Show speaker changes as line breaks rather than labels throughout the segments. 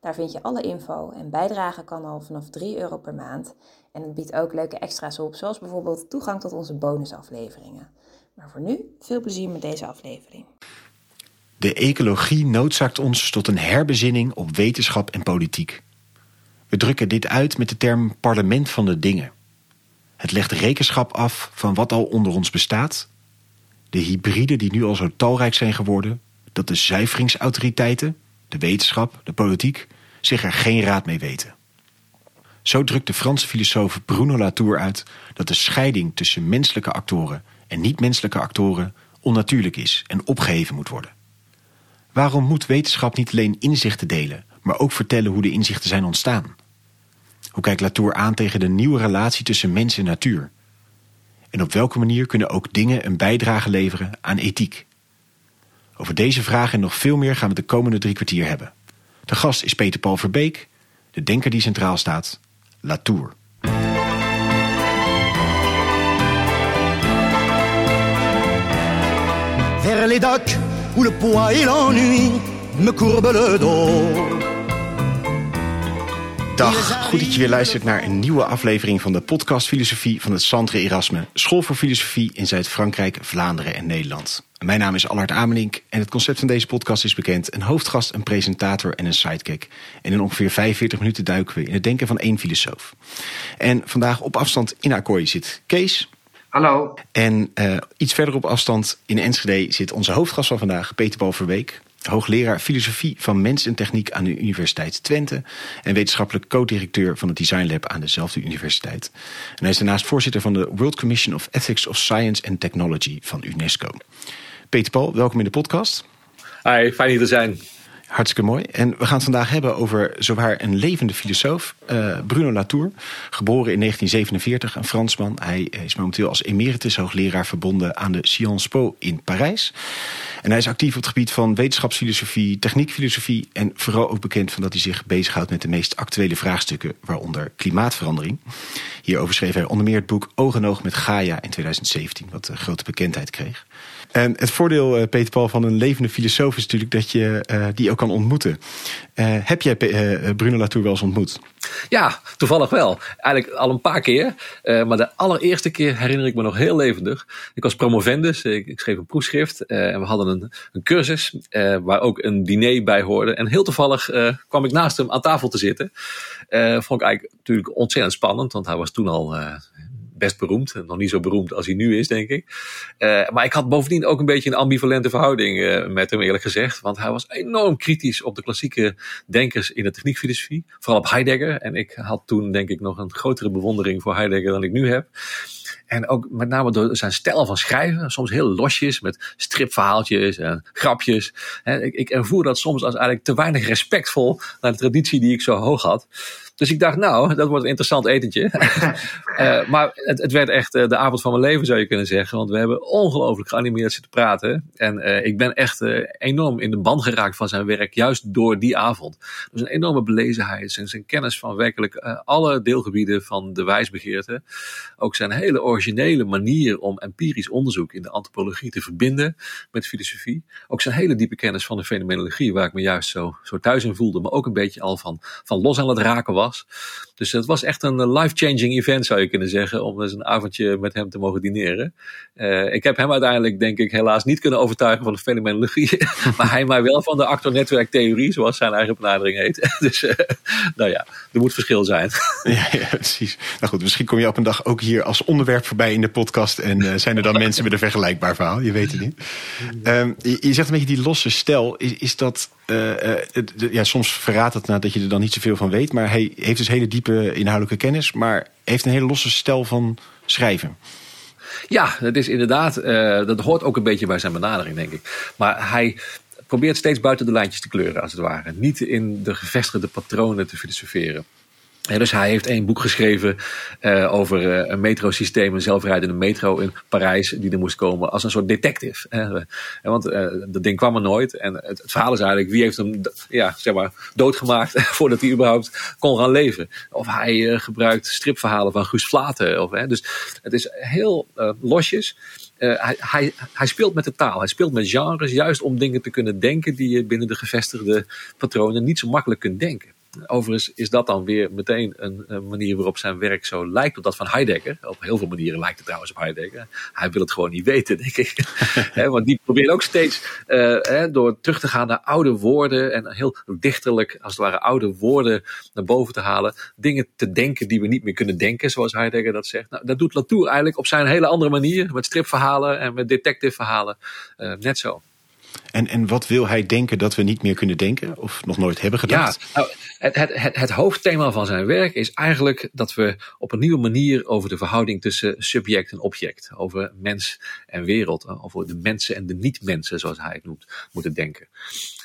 Daar vind je alle info en bijdragen kan al vanaf 3 euro per maand. En het biedt ook leuke extra's op, zoals bijvoorbeeld toegang tot onze bonusafleveringen. Maar voor nu, veel plezier met deze aflevering.
De ecologie noodzaakt ons tot een herbezinning op wetenschap en politiek. We drukken dit uit met de term parlement van de dingen. Het legt rekenschap af van wat al onder ons bestaat. De hybriden die nu al zo talrijk zijn geworden, dat de zuiveringsautoriteiten, de wetenschap, de politiek, zich er geen raad mee weten. Zo drukt de Franse filosoof Bruno Latour uit dat de scheiding tussen menselijke actoren en niet-menselijke actoren onnatuurlijk is en opgeheven moet worden. Waarom moet wetenschap niet alleen inzichten delen, maar ook vertellen hoe de inzichten zijn ontstaan? Hoe kijkt Latour aan tegen de nieuwe relatie tussen mens en natuur? En op welke manier kunnen ook dingen een bijdrage leveren aan ethiek? Over deze vragen en nog veel meer gaan we de komende drie kwartier hebben. De gast is Peter Paul Verbeek, de denker die centraal staat, Latour.
Vers les docks où le me le dos.
Dag, goed dat je weer luistert naar een nieuwe aflevering van de podcast Filosofie van het Centre Erasme, School voor Filosofie in Zuid-Frankrijk, Vlaanderen en Nederland. Mijn naam is Allard Amelink en het concept van deze podcast is bekend. Een hoofdgast, een presentator en een sidekick. En in ongeveer 45 minuten duiken we in het denken van één filosoof. En vandaag op afstand in Akkooi zit Kees.
Hallo.
En uh, iets verder op afstand in Enschede zit onze hoofdgast van vandaag, Peter Paul Verweek hoogleraar filosofie van mens en techniek aan de Universiteit Twente en wetenschappelijk co-directeur van het Design Lab aan dezelfde universiteit. En hij is daarnaast voorzitter van de World Commission of Ethics of Science and Technology van UNESCO. Peter Paul, welkom in de podcast.
Hi, fijn hier te zijn.
Hartstikke mooi. En we gaan het vandaag hebben over zowaar een levende filosoof, uh, Bruno Latour. Geboren in 1947, een Fransman. Hij is momenteel als emeritus hoogleraar verbonden aan de Sciences Po in Parijs. En hij is actief op het gebied van wetenschapsfilosofie, techniekfilosofie en vooral ook bekend van dat hij zich bezighoudt met de meest actuele vraagstukken, waaronder klimaatverandering. Hierover schreef hij onder meer het boek Oog en Oog met Gaia in 2017, wat uh, grote bekendheid kreeg. En het voordeel, uh, Peter Paul, van een levende filosoof is natuurlijk dat je uh, die ook kan ontmoeten. Uh, heb jij Bruno Latour wel eens ontmoet?
Ja, toevallig wel. Eigenlijk al een paar keer. maar de allereerste keer herinner ik me nog heel levendig. Ik was promovendus, ik, ik schreef een proefschrift. en we hadden een, een cursus waar ook een diner bij hoorde. En heel toevallig kwam ik naast hem aan tafel te zitten. vond ik eigenlijk natuurlijk ontzettend spannend, want hij was toen al best beroemd. Nog niet zo beroemd als hij nu is, denk ik. Uh, maar ik had bovendien ook een beetje een ambivalente verhouding uh, met hem, eerlijk gezegd. Want hij was enorm kritisch op de klassieke denkers in de techniekfilosofie. Vooral op Heidegger. En ik had toen, denk ik, nog een grotere bewondering voor Heidegger dan ik nu heb. En ook met name door zijn stijl van schrijven. Soms heel losjes met stripverhaaltjes en grapjes. ik, ik ervoer dat soms als eigenlijk te weinig respectvol naar de traditie die ik zo hoog had. Dus ik dacht, nou, dat wordt een interessant etentje. uh, maar het, het, werd echt uh, de avond van mijn leven, zou je kunnen zeggen. Want we hebben ongelooflijk geanimeerd zitten praten. En uh, ik ben echt enorm in de band geraakt van zijn werk, juist door die avond. Dus een enorme belezenheid, zijn, zijn kennis van werkelijk alle deelgebieden van de wijsbegeerte. Ook zijn hele originele manier om empirisch onderzoek in de antropologie te verbinden met filosofie. Ook zijn hele diepe kennis van de fenomenologie, waar ik me juist zo, zo thuis in voelde. Maar ook een beetje al van, van los aan het raken was. Dus het was echt een life-changing event, zou je kunnen zeggen, om eens een avondje met hem te mogen dineren. Uh, ik heb hem uiteindelijk, denk ik, helaas niet kunnen overtuigen van de fenomenologie, maar hij mij wel van de actor-netwerktheorie, zoals zijn eigen benadering heet. dus uh, nou ja, er moet verschil zijn.
ja, ja, precies. Nou goed, misschien kom je op een dag ook hier als onderwerp voorbij in de podcast en uh, zijn er dan mensen met een vergelijkbaar verhaal, je weet het niet. Um, je, je, zegt een beetje die losse stijl, is, is dat, ja, soms verraadt het nou dat je er dan niet zoveel van weet, maar hij heeft dus hele diepe inhoudelijke kennis, maar heeft een hele losse stijl van schrijven.
Ja, dat is inderdaad, uh, dat hoort ook een beetje bij zijn benadering, denk ik. Maar hij probeert steeds buiten de lijntjes te kleuren, als het ware. Niet in de gevestigde patronen te filosoferen. Dus hij heeft één boek geschreven uh, over uh, een metrosysteem, een zelfrijdende metro in Parijs, die er moest komen als een soort detective. Uh, want dat ding kwam er nooit. En het, verhaal is eigenlijk, wie heeft hem ja, zeg maar, doodgemaakt voordat hij überhaupt kon gaan leven. Of hij gebruikt stripverhalen van Guus Vlaten. Of, dus het is heel losjes. Hij, hij, speelt met de taal, hij speelt met genres, juist om dingen te kunnen denken die je binnen de gevestigde patronen niet zo makkelijk kunt denken. Overigens is dat dan weer meteen een, een, manier waarop zijn werk zo lijkt op dat van Heidegger. Op heel veel manieren lijkt het trouwens op Heidegger. Hij wil het gewoon niet weten, denk ik. want die probeert ook steeds uh, door terug te gaan naar oude woorden en heel dichterlijk, als het ware, oude woorden naar boven te halen. Dingen te denken die we niet meer kunnen denken, zoals Heidegger dat zegt. Nou, dat doet Latour eigenlijk op zijn hele andere manier, met stripverhalen en met detectiveverhalen. Uh, net zo.
En, en wat wil hij denken dat we niet meer kunnen denken? Of nog nooit hebben gedacht?
Ja, nou, het, het, het, hoofdthema van zijn werk is eigenlijk dat we op een nieuwe manier over de verhouding tussen subject en object, over mens en wereld, over de mensen en de niet-mensen, zoals hij het noemt, moeten denken.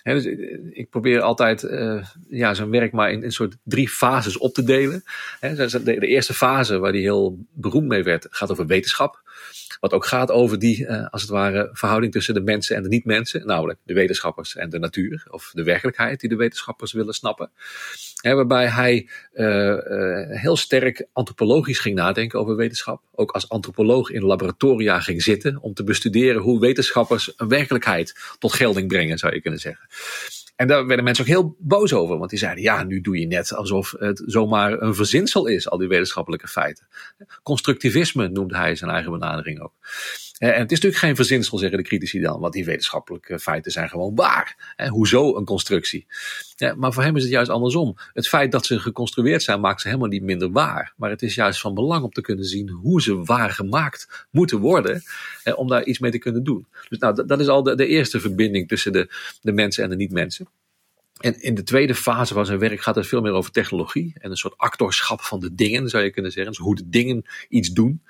dus ik probeer altijd uh, ja, zijn werk maar in een soort drie fases op te delen. de, de eerste fase, waar hij heel beroemd mee werd, gaat over wetenschap. Wat ook gaat over die, uh, als het ware, verhouding tussen de mensen en de niet-mensen. Namelijk de wetenschappers en de natuur. Of de werkelijkheid die de wetenschappers willen snappen. waarbij hij uh, uh, heel sterk antropologisch ging nadenken over wetenschap. Ook als antropoloog in laboratoria ging zitten om te bestuderen hoe wetenschappers een werkelijkheid tot gelding brengen, zou je kunnen zeggen. En daar werden mensen ook heel boos over, want die zeiden: ja, nu doe je net alsof het zomaar een verzinsel is, al die wetenschappelijke feiten. Constructivisme noemde hij zijn eigen benadering ook. En het is natuurlijk geen verzinsel, zeggen de critici dan, want die wetenschappelijke feiten zijn gewoon waar. Hoezo een constructie? Maar voor hem is het juist andersom. Het feit dat ze geconstrueerd zijn maakt ze helemaal niet minder waar. Maar het is juist van belang om te kunnen zien hoe ze waar gemaakt moeten worden. om daar iets mee te kunnen doen. Dus nou, dat is al de, de eerste verbinding tussen de, de mensen en de niet-mensen. En in de tweede fase van zijn werk gaat het veel meer over technologie en een soort actorschap van de dingen, zou je kunnen zeggen. Dus hoe de dingen iets doen.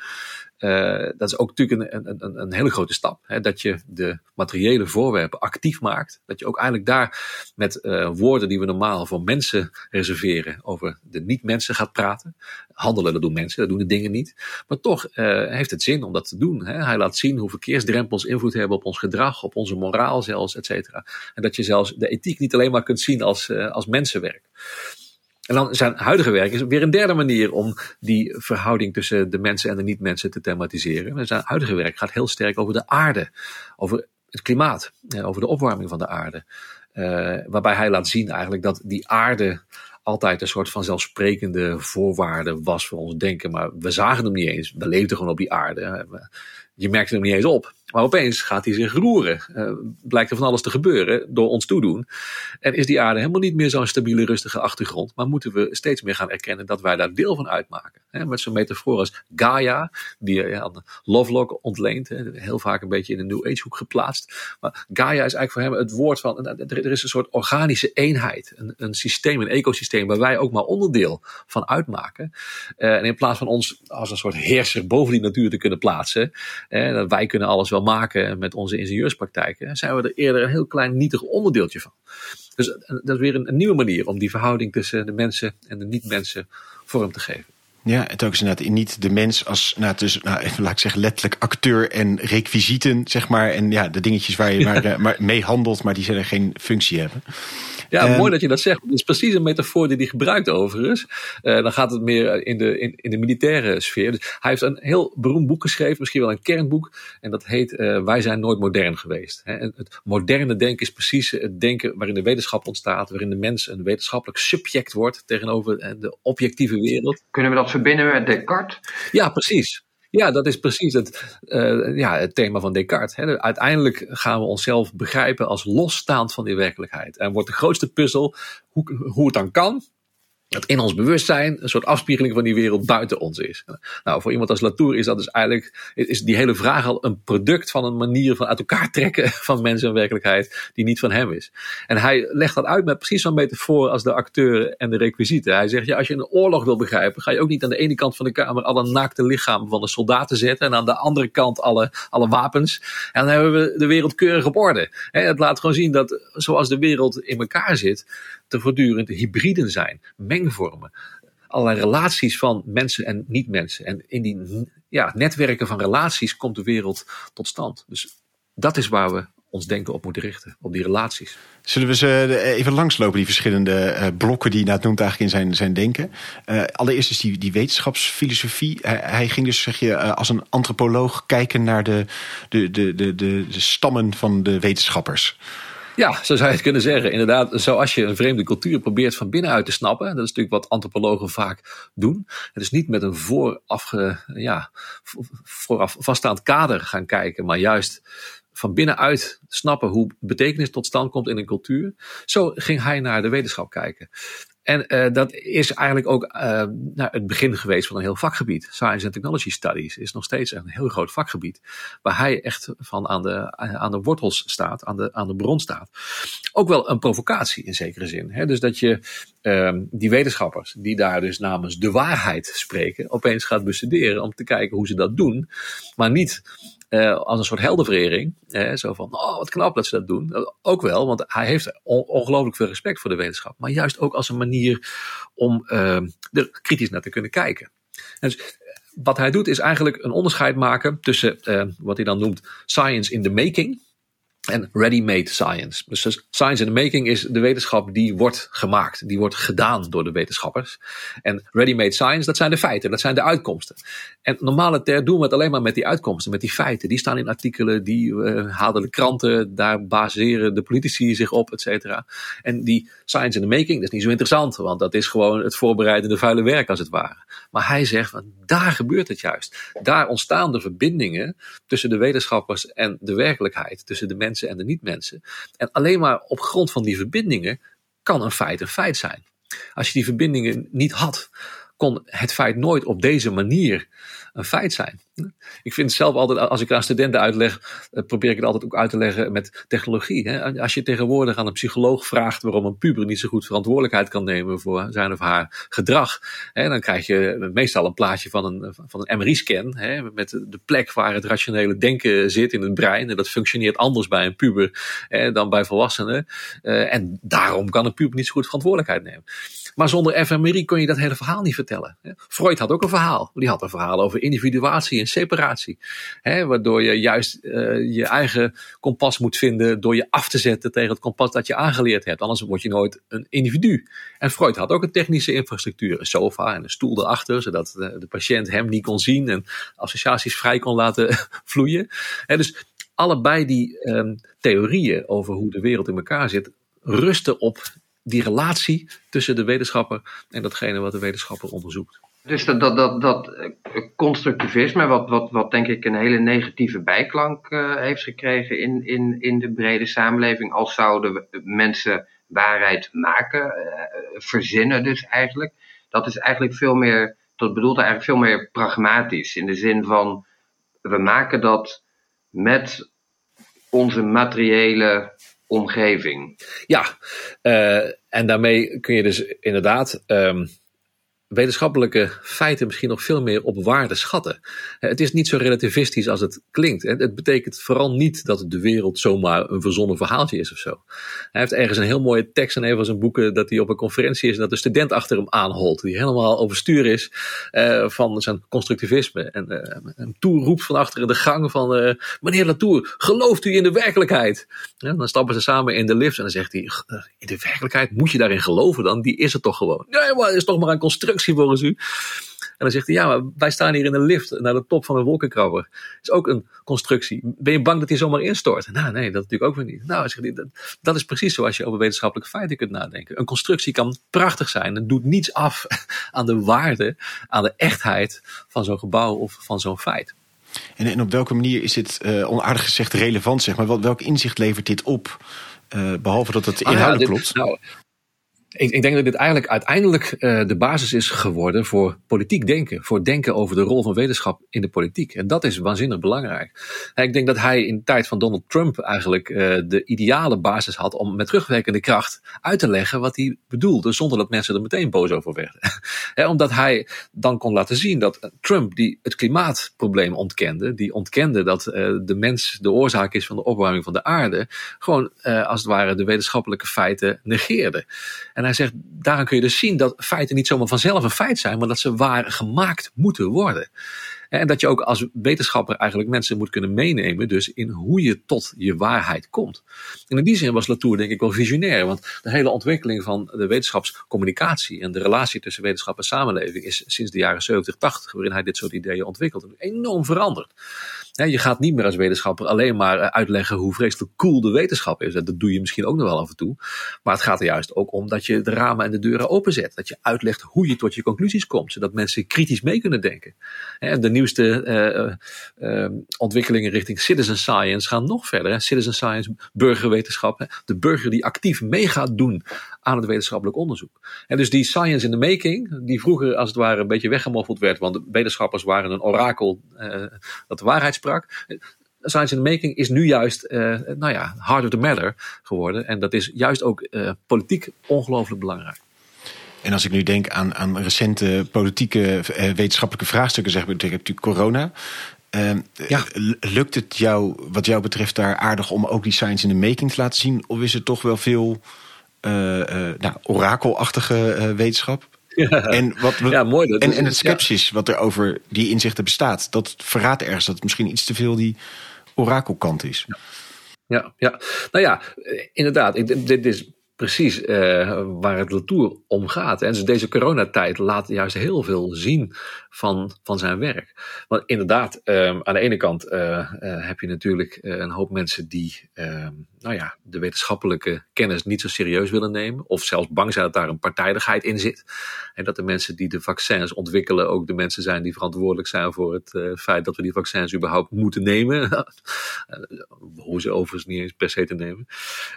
Uh, dat is ook natuurlijk een, een, een hele grote stap. Hè? Dat je de materiële voorwerpen actief maakt. Dat je ook eigenlijk daar met uh, woorden die we normaal voor mensen reserveren over de niet-mensen gaat praten. Handelen, dat doen mensen, dat doen de dingen niet. Maar toch uh, heeft het zin om dat te doen. Hè? Hij laat zien hoe verkeersdrempels invloed hebben op ons gedrag, op onze moraal zelfs, et cetera. En dat je zelfs de ethiek niet alleen maar kunt zien als, als mensenwerk. En dan zijn huidige werk is weer een derde manier om die verhouding tussen de mensen en de niet-mensen te thematiseren. Zijn huidige werk gaat heel sterk over de aarde, over het klimaat, over de opwarming van de aarde. Uh, waarbij hij laat zien eigenlijk dat die aarde altijd een soort van zelfsprekende voorwaarde was voor ons denken. Maar we zagen hem niet eens. We leefden gewoon op die aarde. Je merkte hem niet eens op. Maar opeens gaat hij zich roeren. Uh, blijkt er van alles te gebeuren door ons toedoen. En is die aarde helemaal niet meer zo'n stabiele, rustige achtergrond. Maar moeten we steeds meer gaan erkennen dat wij daar deel van uitmaken. Met zo'n metafoor als Gaia, die je aan Lovelock ontleent. He, heel vaak een beetje in de New Age hoek geplaatst. Maar Gaia is eigenlijk voor hem het woord van. Er is een soort organische eenheid. Een, een systeem, een ecosysteem waar wij ook maar onderdeel van uitmaken. En in plaats van ons als een soort heerser boven die natuur te kunnen plaatsen. wij kunnen alles maken met onze ingenieurspraktijken, zijn we er eerder een heel klein nietig onderdeeltje van. Dus eh, dat is weer een nieuwe manier om die verhouding tussen de mensen en de niet-mensen vorm te geven.
Ja, het ook is inderdaad niet de mens als, nou, dus, nou, even laat ik zeggen, letterlijk acteur en requisieten, zeg maar. En ja, de dingetjes waar je maar, uh, maar mee handelt, maar die zullen geen functie hebben.
Ja, um, mooi dat je dat zegt. Het is precies een metafoor die hij gebruikt overigens. Uh, dan gaat het meer in de, in, in de militaire sfeer. Dus hij heeft een heel beroemd boek geschreven, misschien wel een kernboek. En dat heet uh, Wij zijn nooit modern geweest. Hè. En het moderne denken is precies het denken waarin de wetenschap ontstaat. Waarin de mens een wetenschappelijk subject wordt tegenover de objectieve wereld.
Kunnen we dat verbinden met Descartes?
Ja, precies. Ja, dat is precies het, uh, ja, het thema van Descartes. Hè. Uiteindelijk gaan we onszelf begrijpen als losstaand van die werkelijkheid. En wordt de grootste puzzel hoe, hoe het dan kan dat in ons bewustzijn een soort afspiegeling van die wereld buiten ons is. Nou, voor iemand als Latour is dat dus eigenlijk, is die hele vraag al een product van een manier van uit elkaar trekken van mensen en werkelijkheid die niet van hem is. En hij legt dat uit met precies zo'n metafoor als de acteur en de requisieten. Hij zegt, ja, als je een oorlog wil begrijpen, ga je ook niet aan de ene kant van de kamer alle naakte lichamen van de soldaten zetten en aan de andere kant alle, alle wapens. En dan hebben we de wereld keurig op orde. Het laat gewoon zien dat zoals de wereld in elkaar zit, te voortdurend hybriden zijn, mengvormen. allerlei relaties van mensen en niet-mensen. En in die ja, netwerken van relaties komt de wereld tot stand. Dus dat is waar we ons denken op moeten richten, op die relaties.
Zullen we ze even langslopen, die verschillende uh, blokken die je noemt eigenlijk in zijn, zijn denken? Uh, allereerst is die, die wetenschapsfilosofie. Hij, hij, ging dus, zeg je, als een antropoloog kijken naar de, de, de, de, de, de stammen van de wetenschappers.
Ja, zo zou je het kunnen zeggen. Inderdaad, zoals je een vreemde cultuur probeert van binnenuit te snappen. Dat is natuurlijk wat antropologen vaak doen. Het is niet met een vooraf, ja, vooraf vaststaand kader gaan kijken, maar juist van binnenuit snappen hoe betekenis tot stand komt in een cultuur. Zo ging hij naar de wetenschap kijken. En uh, dat is eigenlijk ook uh, nou, het begin geweest van een heel vakgebied. Science and Technology Studies is nog steeds een heel groot vakgebied. Waar hij echt van aan de, aan de wortels staat, aan de, aan de bron staat. Ook wel een provocatie in zekere zin. Hè? Dus dat je uh, die wetenschappers, die daar dus namens de waarheid spreken, opeens gaat bestuderen om te kijken hoe ze dat doen. Maar niet uh, als een soort heldenverering. Zo van, oh wat knap dat ze dat doen. Ook wel, want hij heeft on ongelooflijk veel respect voor de wetenschap. Maar juist ook als een manier om er kritisch naar te kunnen kijken. Dus wat hij doet is eigenlijk een onderscheid maken tussen wat hij dan noemt science in the making en ready-made science. Dus science in the making is de wetenschap die wordt gemaakt, die wordt gedaan door de wetenschappers. En ready-made science, dat zijn de feiten, dat zijn de uitkomsten. En ter doen we het alleen maar met die uitkomsten, met die feiten. Die staan in artikelen, die uh, halen de kranten, daar baseren de politici zich op, et cetera. En die science in the making, dat is niet zo interessant, want dat is gewoon het voorbereidende vuile werk als het ware. Maar hij zegt, daar gebeurt het juist. Daar ontstaan de verbindingen tussen de wetenschappers en de werkelijkheid, tussen de mensen en de niet-mensen. En alleen maar op grond van die verbindingen kan een feit een feit zijn. Als je die verbindingen niet had, kon het feit nooit op deze manier een feit zijn. Ik vind zelf altijd, als ik aan studenten uitleg, eh, probeer ik het altijd ook uit te leggen met technologie. Als je tegenwoordig aan een psycholoog vraagt waarom een puber niet zo goed verantwoordelijkheid kan nemen voor zijn of haar gedrag, dan krijg je meestal een plaatje van een, van een MRI-scan met de plek waar het rationele denken zit in het brein. En dat functioneert anders bij een puber dan bij volwassenen. Eh, en daarom kan een puber niet zo goed verantwoordelijkheid nemen. Maar zonder fMRI kun je dat hele verhaal niet vertellen. Freud had ook een verhaal. Die had een verhaal over individuatie en separatie. Hè, waardoor je juist uh, je eigen kompas moet vinden door je af te zetten tegen het kompas dat je aangeleerd hebt. Anders word je nooit een individu. En Freud had ook een technische infrastructuur. Een sofa en een stoel erachter, zodat de, de patiënt hem niet kon zien en associaties vrij kon laten vloeien. Hè, dus allebei die um, theorieën over hoe de wereld in elkaar zit, rusten op die relatie tussen de wetenschapper en datgene wat de wetenschapper onderzoekt.
Dus dat, dat, dat, dat eh, constructivisme, wat, wat, wat denk ik een hele negatieve bijklank uh, heeft gekregen in, in, in de brede samenleving, als zouden mensen waarheid maken, verzinnen dus eigenlijk. Dat is eigenlijk veel meer, dat bedoelt eigenlijk veel meer pragmatisch, in de zin van we maken dat met onze materiële omgeving.
Ja, uh, en daarmee kun je dus inderdaad um, wetenschappelijke feiten misschien nog veel meer op waarde schatten. Het is niet zo relativistisch als het klinkt. Het betekent vooral niet dat de wereld zomaar een verzonnen verhaaltje is of zo. Hij heeft ergens een heel mooie tekst in een van zijn boeken dat hij op een conferentie is en dat de student achter hem aanholt, die helemaal overstuur is uh, van zijn constructivisme en uh, hem toeroept van achter in de gang van uh, meneer Latour, gelooft u in de werkelijkheid? Ja, dan stappen ze samen in de lift en dan zegt hij, in de werkelijkheid moet je daarin geloven dan? Die is er toch gewoon? Nee, maar het is toch maar een constructie volgens u. En dan zegt hij, ja, maar wij staan hier in een lift naar de top van een wolkenkrabber. Is ook een constructie. Ben je bang dat hij zomaar instort? Nou, nee, dat natuurlijk ook weer niet. Nou, zegt hij, dat, dat is precies zoals je over wetenschappelijke feiten kunt nadenken. Een constructie kan prachtig zijn. Het doet niets af aan de waarde, aan de echtheid van zo'n gebouw of van zo'n feit.
En, en, op welke manier is dit, uh, onaardig gezegd, relevant? Zeg maar? Welk inzicht levert dit op? Uh, behalve dat het inhoudelijk ah, ja, dit, klopt. Nou,
ik, ik, denk dat dit eigenlijk uiteindelijk uh, de basis is geworden voor politiek denken. Voor denken over de rol van wetenschap in de politiek. En dat is waanzinnig belangrijk. Ik denk dat hij in de tijd van Donald Trump eigenlijk uh, de ideale basis had om met terugwerkende kracht uit te leggen wat hij bedoelde. Zonder dat mensen er meteen boos over werden. omdat hij dan kon laten zien dat Trump, die het klimaatprobleem ontkende, die ontkende dat uh, de mens de oorzaak is van de opwarming van de aarde, gewoon als het ware de wetenschappelijke feiten negeerde. En hij zegt, daaraan kun je dus zien dat feiten niet zomaar vanzelf een feit zijn, maar dat ze waar gemaakt moeten worden. En dat je ook als wetenschapper eigenlijk mensen moet kunnen meenemen, dus in hoe je tot je waarheid komt. En in die zin was Latour denk ik wel visionair, want de hele ontwikkeling van de wetenschapscommunicatie en de relatie tussen wetenschap en samenleving is sinds de jaren 70, 80, waarin hij dit soort ideeën ontwikkelt, enorm veranderd. Je gaat niet meer als wetenschapper alleen maar eh, uitleggen hoe vreselijk cool de wetenschap is. Dat doe je misschien ook nog wel af en toe. Maar het gaat er juist ook om dat je de ramen en de deuren openzet. Dat je uitlegt hoe je tot je conclusies komt. Zodat mensen kritisch mee kunnen denken. En de nieuwste uh, uh, ontwikkelingen richting citizen science gaan nog verder. Citizen science, burgerwetenschap. De burger die actief mee gaat doen aan het wetenschappelijk onderzoek. En dus die science in the making, die vroeger als het ware een beetje weggemoffeld werd. Want de wetenschappers waren een orakel dat de waarheid sprak. Science in the making is nu juist, uh, nou ja, of the matter geworden. En dat is juist ook uh, politiek ongelooflijk belangrijk.
En als ik nu denk aan, aan recente politieke uh, wetenschappelijke vraagstukken, zeg ik, natuurlijk corona. ja. Lukt het jou, wat jou betreft, daar aardig om ook die science in the making te laten zien? Of is het toch wel veel nou, orakelachtige wetenschap? En, wat we,
ja, mooi. Dat
en, en het skepsis wat er over die inzichten bestaat, dat verraadt ergens dat het misschien iets te veel die orakelkant is.
Ja, ja. nou ja, inderdaad. Ik, dit is precies uh, waar het Latour om gaat. En dus deze coronatijd laat juist heel veel zien van, van zijn werk. Want inderdaad, um, aan de ene kant uh, uh, heb je natuurlijk een hoop mensen die um, nou ja, de wetenschappelijke kennis niet zo serieus willen nemen. Of zelfs bang zijn dat daar een partijdigheid in zit. En dat de mensen die de vaccins ontwikkelen ook de mensen zijn die verantwoordelijk zijn voor het feit dat we die vaccins überhaupt moeten nemen. Hoe ze overigens niet eens per se te nemen.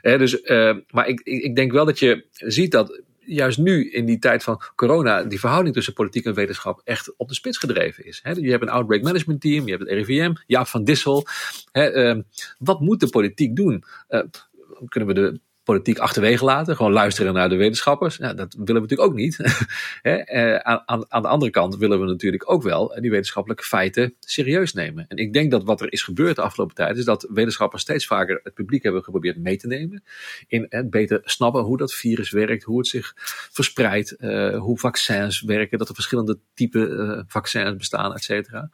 dus, maar ik, ik ik denk wel dat je ziet dat juist nu in die tijd van corona die verhouding tussen politiek en wetenschap echt op de spits gedreven is. je hebt een outbreak management team, je hebt het RIVM, Jaap van Dissel. Ehm, wat moet de politiek doen? Uh, kunnen we de politiek achterwege laten. Gewoon luisteren naar de wetenschappers. Ja, dat willen we natuurlijk ook niet. Eh, aan, aan, de andere kant willen we natuurlijk ook wel die wetenschappelijke feiten serieus nemen. En ik denk dat wat er is gebeurd de afgelopen tijd is dat wetenschappers steeds vaker het publiek hebben geprobeerd mee te nemen. In het beter snappen hoe dat virus werkt, hoe het zich verspreidt, hoe vaccins werken, dat er verschillende typen vaccins bestaan, et cetera.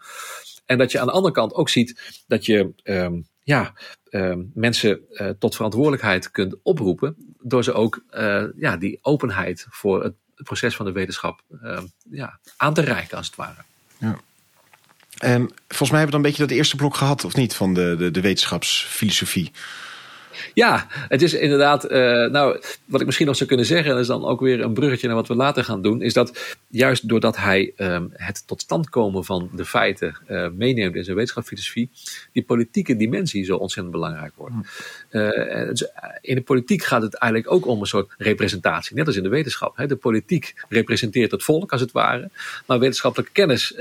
En dat je aan de andere kant ook ziet dat je um, ja, uh, mensen uh, tot verantwoordelijkheid kunt oproepen. Door ze ook uh, ja, die openheid voor het proces van de wetenschap ehm, ja, aan te reiken, als het ware. Ja.
Um, volgens mij hebben we dan een beetje dat eerste blok gehad, of niet, van de, de, de wetenschapsfilosofie.
Ja, het is inderdaad, uh, nou, wat ik misschien nog zou kunnen zeggen, en is dan ook weer een bruggetje naar wat we later gaan doen, is dat juist doordat hij um, het tot stand komen van de feiten uh, meeneemt in zijn wetenschapsfilosofie, die politieke dimensie zo ontzettend belangrijk wordt. Uh, dus in de politiek gaat het eigenlijk ook om een soort representatie, net als in de wetenschap. Hè. De politiek representeert het volk als het ware, maar wetenschappelijke kennis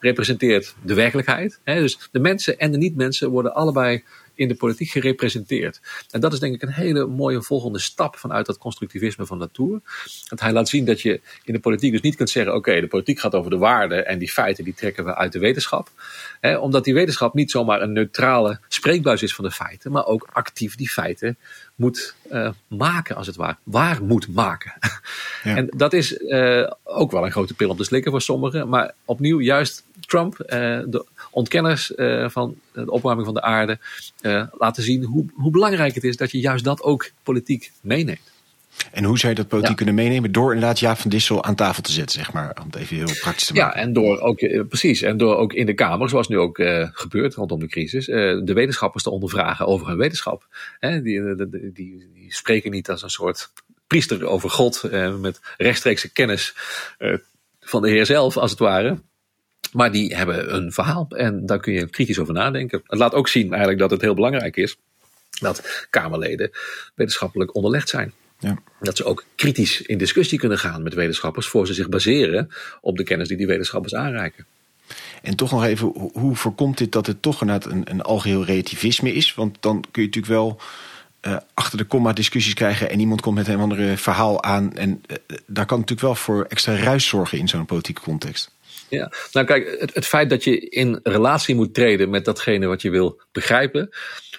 representeert de werkelijkheid. Hè. Dus de mensen en de niet-mensen worden allebei in de politiek gerepresenteerd. En dat is denk ik een hele mooie volgende stap vanuit dat constructivisme van Latour. Dat hij laat zien dat je in de politiek dus niet kunt zeggen: oké, de politiek gaat over de waarden en die feiten die trekken we uit de wetenschap. omdat die wetenschap niet zomaar een neutrale spreekbuis is van de feiten, maar ook actief die feiten moet uh, maken, als het ware. Waar moet maken. Ja. En dat is uh, ook wel een grote pil om te slikken voor sommigen. Maar opnieuw, juist Trump, uh, de ontkenners van de opwarming van de aarde, laten zien hoe, hoe belangrijk het is dat je juist dat ook politiek meeneemt.
En hoe zou je dat politiek ja. kunnen meenemen? Door inderdaad Jaap van Dissel aan tafel te zetten, zeg maar. Om het even heel praktisch te maken.
Ja, en door ook, eh, precies. En door ook in de Kamer, zoals nu ook gebeurt rondom de crisis, de wetenschappers te ondervragen over hun wetenschap. Hè, die, die, die, die, spreken niet als een soort priester over God met rechtstreekse kennis van de Heer zelf, als het ware. Maar die hebben een verhaal en daar kun je kritisch over nadenken. Het laat ook zien eigenlijk dat het heel belangrijk is dat Kamerleden wetenschappelijk onderlegd zijn. Ja. Dat ze ook kritisch in discussie kunnen gaan met wetenschappers voor ze zich baseren op de kennis die die wetenschappers aanreiken.
En toch nog even, hoe voorkomt dit dat het toch een, een, een algeheel relativisme is? Want dan kun je natuurlijk wel uh, achter de komma discussies krijgen en iemand komt met een andere verhaal aan. En uh, daar kan natuurlijk wel voor extra ruis zorgen in zo'n politieke context.
Ja, nou kijk, het, het, feit dat je in relatie moet treden met datgene wat je wil begrijpen,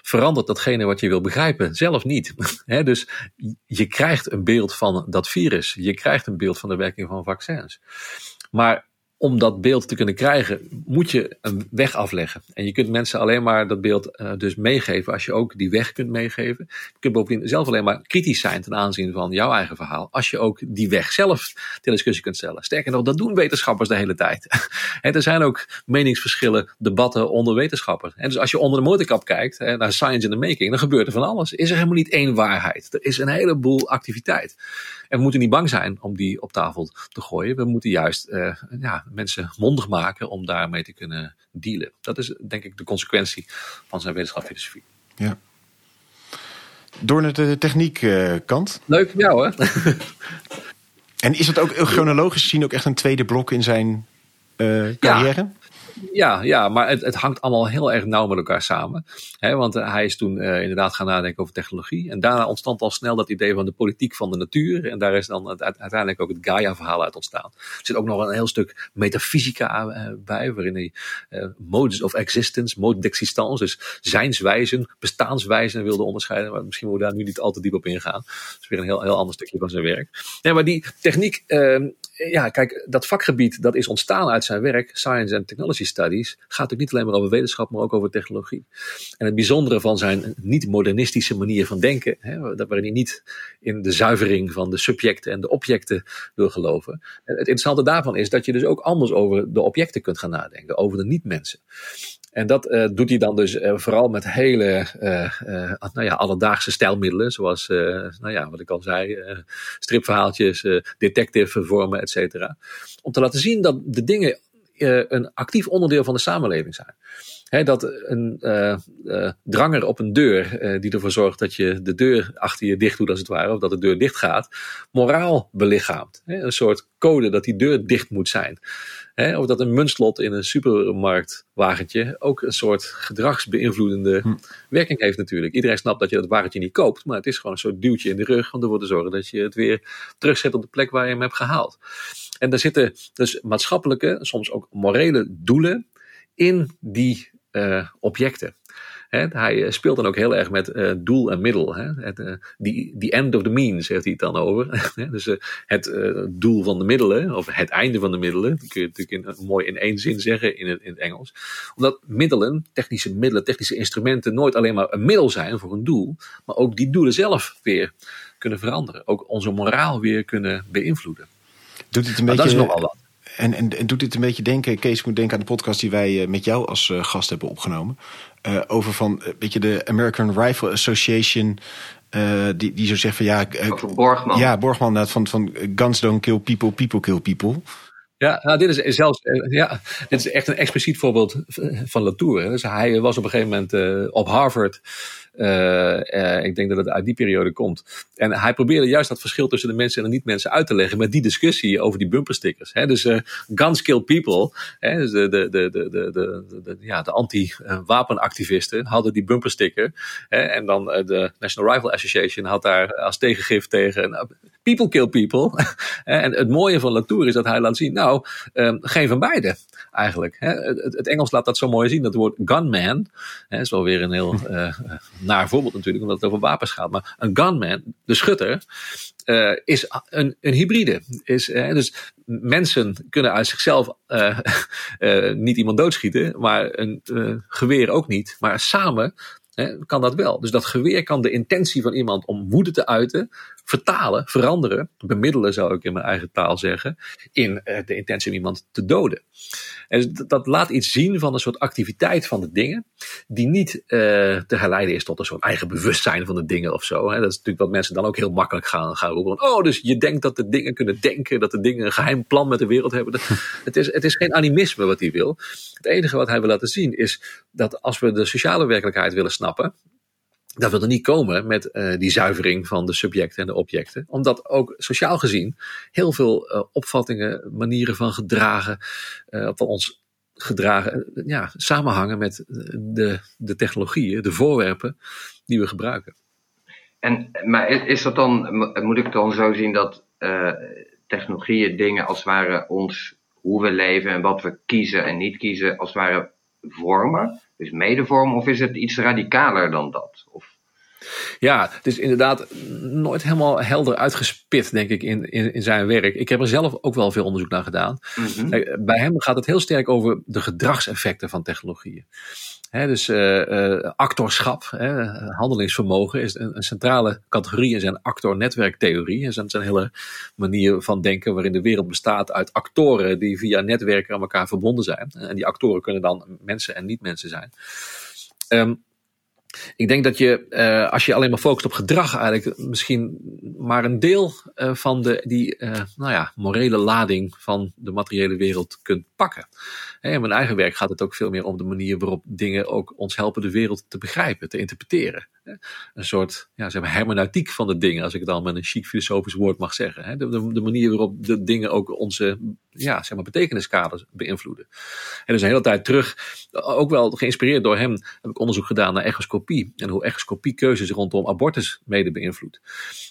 verandert datgene wat je wil begrijpen zelf niet. He, dus je krijgt een beeld van dat virus, je krijgt een beeld van de werking van vaccins. Maar om dat beeld te kunnen krijgen, moet je een weg afleggen. En je kunt mensen alleen maar dat beeld uh, dus meegeven als je ook die weg kunt meegeven. Je kunt bovendien zelf alleen maar kritisch zijn ten aanzien van jouw eigen verhaal, als je ook die weg zelf ter discussie kunt stellen. Sterker nog, dat doen wetenschappers de hele tijd. en er zijn ook meningsverschillen, debatten onder wetenschappers. En dus als je onder de motorkap kijkt naar science in the making, dan gebeurt er van alles. Is er helemaal niet één waarheid. Er is een heleboel activiteit. En we moeten niet bang zijn om die op tafel te gooien. We moeten juist uh, ja, mensen mondig maken om daarmee te kunnen dealen. Dat is denk ik de consequentie van zijn wetenschapsfilosofie.
Ja. Door naar de techniekkant.
Uh, Leuk, ja hoor.
en is dat ook chronologisch gezien ook echt een tweede blok in zijn uh, carrière?
Ja. Ja, ja maar het, het hangt allemaal heel erg nauw met elkaar samen. Hè, want uh, hij is toen uh, inderdaad gaan nadenken over technologie. En daarna ontstond al snel dat idee van de politiek van de natuur. En daar is dan het, uiteindelijk ook het Gaia-verhaal uit ontstaan. Er zit ook nog een heel stuk metafysica uh, bij, waarin hij modes of existence, mode d'existence, dus zijnswijzen, bestaanswijzen wilde onderscheiden. Maar misschien moeten we daar nu niet al te diep op ingaan. Dat is weer een heel, heel ander stukje van zijn werk. Ja, maar die techniek ehm, ja, kijk, dat vakgebied dat is ontstaan uit zijn werk, Science and Technology Studies, gaat ook niet alleen maar over wetenschap, maar ook over technologie. En het bijzondere van zijn niet-modernistische manier van denken, hè, waarin hij niet in de zuivering van de subjecten en de objecten wil geloven. Het interessante daarvan is dat je dus ook anders over de objecten kunt gaan nadenken, over de niet-mensen. En dat uh, doet hij dan dus uh, vooral met hele uh, nou ja, alledaagse stijlmiddelen. Zoals, nou ja, wat ik al zei, stripverhaaltjes, detective vormen, et cetera. Om te laten zien dat de dingen een actief onderdeel van de samenleving zijn. Dat een uh, uh, dranger op een deur, die ervoor zorgt dat je de deur achter je dicht doet als het ware, of dat de deur dicht gaat, moraal belichaamt. Een soort code dat die deur dicht moet zijn. Of dat een muntslot in een supermarktwagentje ook een soort gedragsbeïnvloedende hm. werking heeft natuurlijk. Iedereen snapt dat je dat wagentje niet koopt, maar het is gewoon een soort duwtje in de rug om ervoor te zorgen dat je het weer terugzet op de plek waar je hem hebt gehaald. En daar zitten dus maatschappelijke, soms ook morele doelen in die uh, objecten. He, hij speelt dan ook heel erg met uh, doel en middel. Het, uh, the, the end of the means heeft hij het dan over. dus uh, het doel van de middelen, of het einde van de middelen. Dat kun je natuurlijk in, mooi in één zin zeggen in het, in het Engels. Omdat middelen, technische middelen, technische instrumenten nooit alleen maar een middel zijn voor een doel. Maar ook die doelen zelf weer kunnen veranderen. Ook onze moraal weer kunnen beïnvloeden.
Doet het een beetje, dat is nogal wat. En, en, en doet dit een beetje denken, Kees moet denken aan de podcast die wij met jou als gast hebben opgenomen. Uh, over van, weet je, de American Rifle Association. Uh, die, die zo zegt van ja.
Borgman.
Ja, Borgman, van, van guns don't kill people, people kill people.
Ja, nou, dit is zelfs, ja, dit is echt een expliciet voorbeeld van Latour. Dus hij was op een gegeven moment uh, op Harvard. Uh, uh, ik denk dat het uit die periode komt. En hij probeerde juist dat verschil tussen de mensen en de niet-mensen uit te leggen met die discussie over die bumperstickers. Hè? Dus uh, guns kill people. Hè? Dus de, de, de, de, de, de, ja, de anti-wapenactivisten hadden die bumpersticker. Hè? En dan de National Rifle Association had daar als tegengif tegen people kill people. en het mooie van Latour is dat hij laat zien, nou, um, geen van beide eigenlijk. Het, het, Engels laat dat zo mooi zien, dat woord gunman. Hè, is wel weer een heel uh, naar voorbeeld natuurlijk, omdat het over wapens gaat. Maar een gunman, de schutter, uh, is een, een hybride. Is, uh, dus mensen kunnen uit zichzelf niet iemand doodschieten, maar een geweer ook niet. Maar samen kan dat wel. Dus dat geweer kan de intentie van iemand om woede te uiten vertalen, veranderen, bemiddelen zou ik in mijn eigen taal zeggen, in uh, de intentie om iemand te doden. En dat laat iets zien van een soort activiteit van de dingen, die niet uh, te geleiden is tot een soort eigen bewustzijn van de dingen of zo. Hè. Dat is natuurlijk wat mensen dan ook heel makkelijk gaan, gaan roepen. Oh, dus je denkt dat de dingen kunnen denken, dat de dingen een geheim plan met de wereld hebben. het, is, het is geen animisme wat hij wil. Het enige wat hij wil laten zien is dat als we de sociale werkelijkheid willen snappen, dat wil er niet komen met uh, die zuivering van de subjecten en de objecten. Omdat ook sociaal gezien heel veel uh, opvattingen, manieren van gedragen, uh, ons gedragen, ja, samenhangen met de, de technologieën, de voorwerpen die we gebruiken.
en, maar is, dat dan, mo- moet ik dan zo zien dat eh, technologieën dingen als het ware ons, hoe we leven en wat we kiezen en niet kiezen, als het ware vormen? Dus medevormen, of is het iets radicaler dan dat? Of,
Ja, het is inderdaad nooit helemaal helder uitgespit, denk ik, in, in, in zijn werk. Ik heb er zelf ook wel veel onderzoek naar gedaan.
Mhm.
Bij hem gaat het heel sterk over de gedragseffecten van technologieën. Dus eh, eh, actorschap, hè, handelingsvermogen, is een, een centrale categorie in zijn actor-netwerktheorie. Dat is een hele manier van denken waarin de wereld bestaat uit actoren die via netwerken aan elkaar verbonden zijn. En die actoren kunnen dan mensen en niet-mensen zijn. Ehm, ik denk dat je, eh, als je alleen maar focust op gedrag, eigenlijk misschien maar een deel eh, van de, die eh, nou ja, morele lading van de materiële wereld kunt pakken. In mijn eigen werk gaat het ook veel meer om de manier waarop dingen ook ons helpen de wereld te begrijpen, te interpreteren. Een soort ja, zeg maar hermeneutiek van de dingen, als ik het dan met een chic filosofisch woord mag zeggen. Hè. De, de, de manier waarop de dingen ook onze ja, zeg maar betekeniskaders beïnvloeden. En dus een hele tijd terug, ook wel geïnspireerd door hem, heb ik onderzoek gedaan naar echoscopie. En hoe echoscopie keuzes rondom abortus mede beïnvloedt.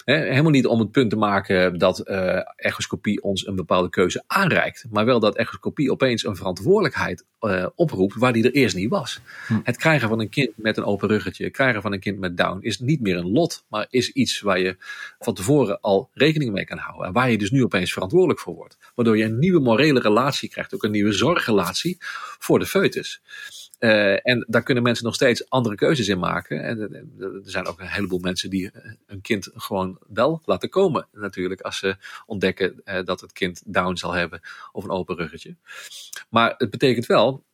Helemaal niet om het punt te maken dat eh echoscopie ons een bepaalde keuze aanreikt. Maar wel dat echoscopie opeens een verantwoordelijkheid eh, oproept waar die er eerst niet was. Het krijgen van een kind met een open ruggetje, het krijgen van een kind met Down is niet meer een lot. Maar is iets waar je van tevoren al rekening mee kan houden. En waar je dus nu opeens verantwoordelijk voor wordt. Waardoor je een nieuwe morele relatie krijgt. Ook een nieuwe zorgrelatie voor de foetus. Eh, en daar kunnen mensen nog steeds andere keuzes in maken. En eh, er zijn ook een heleboel mensen die eh, een kind gewoon wel laten komen. Natuurlijk, als ze ontdekken eh, dat het kind Down zal hebben of een open ruggetje. Maar het betekent wel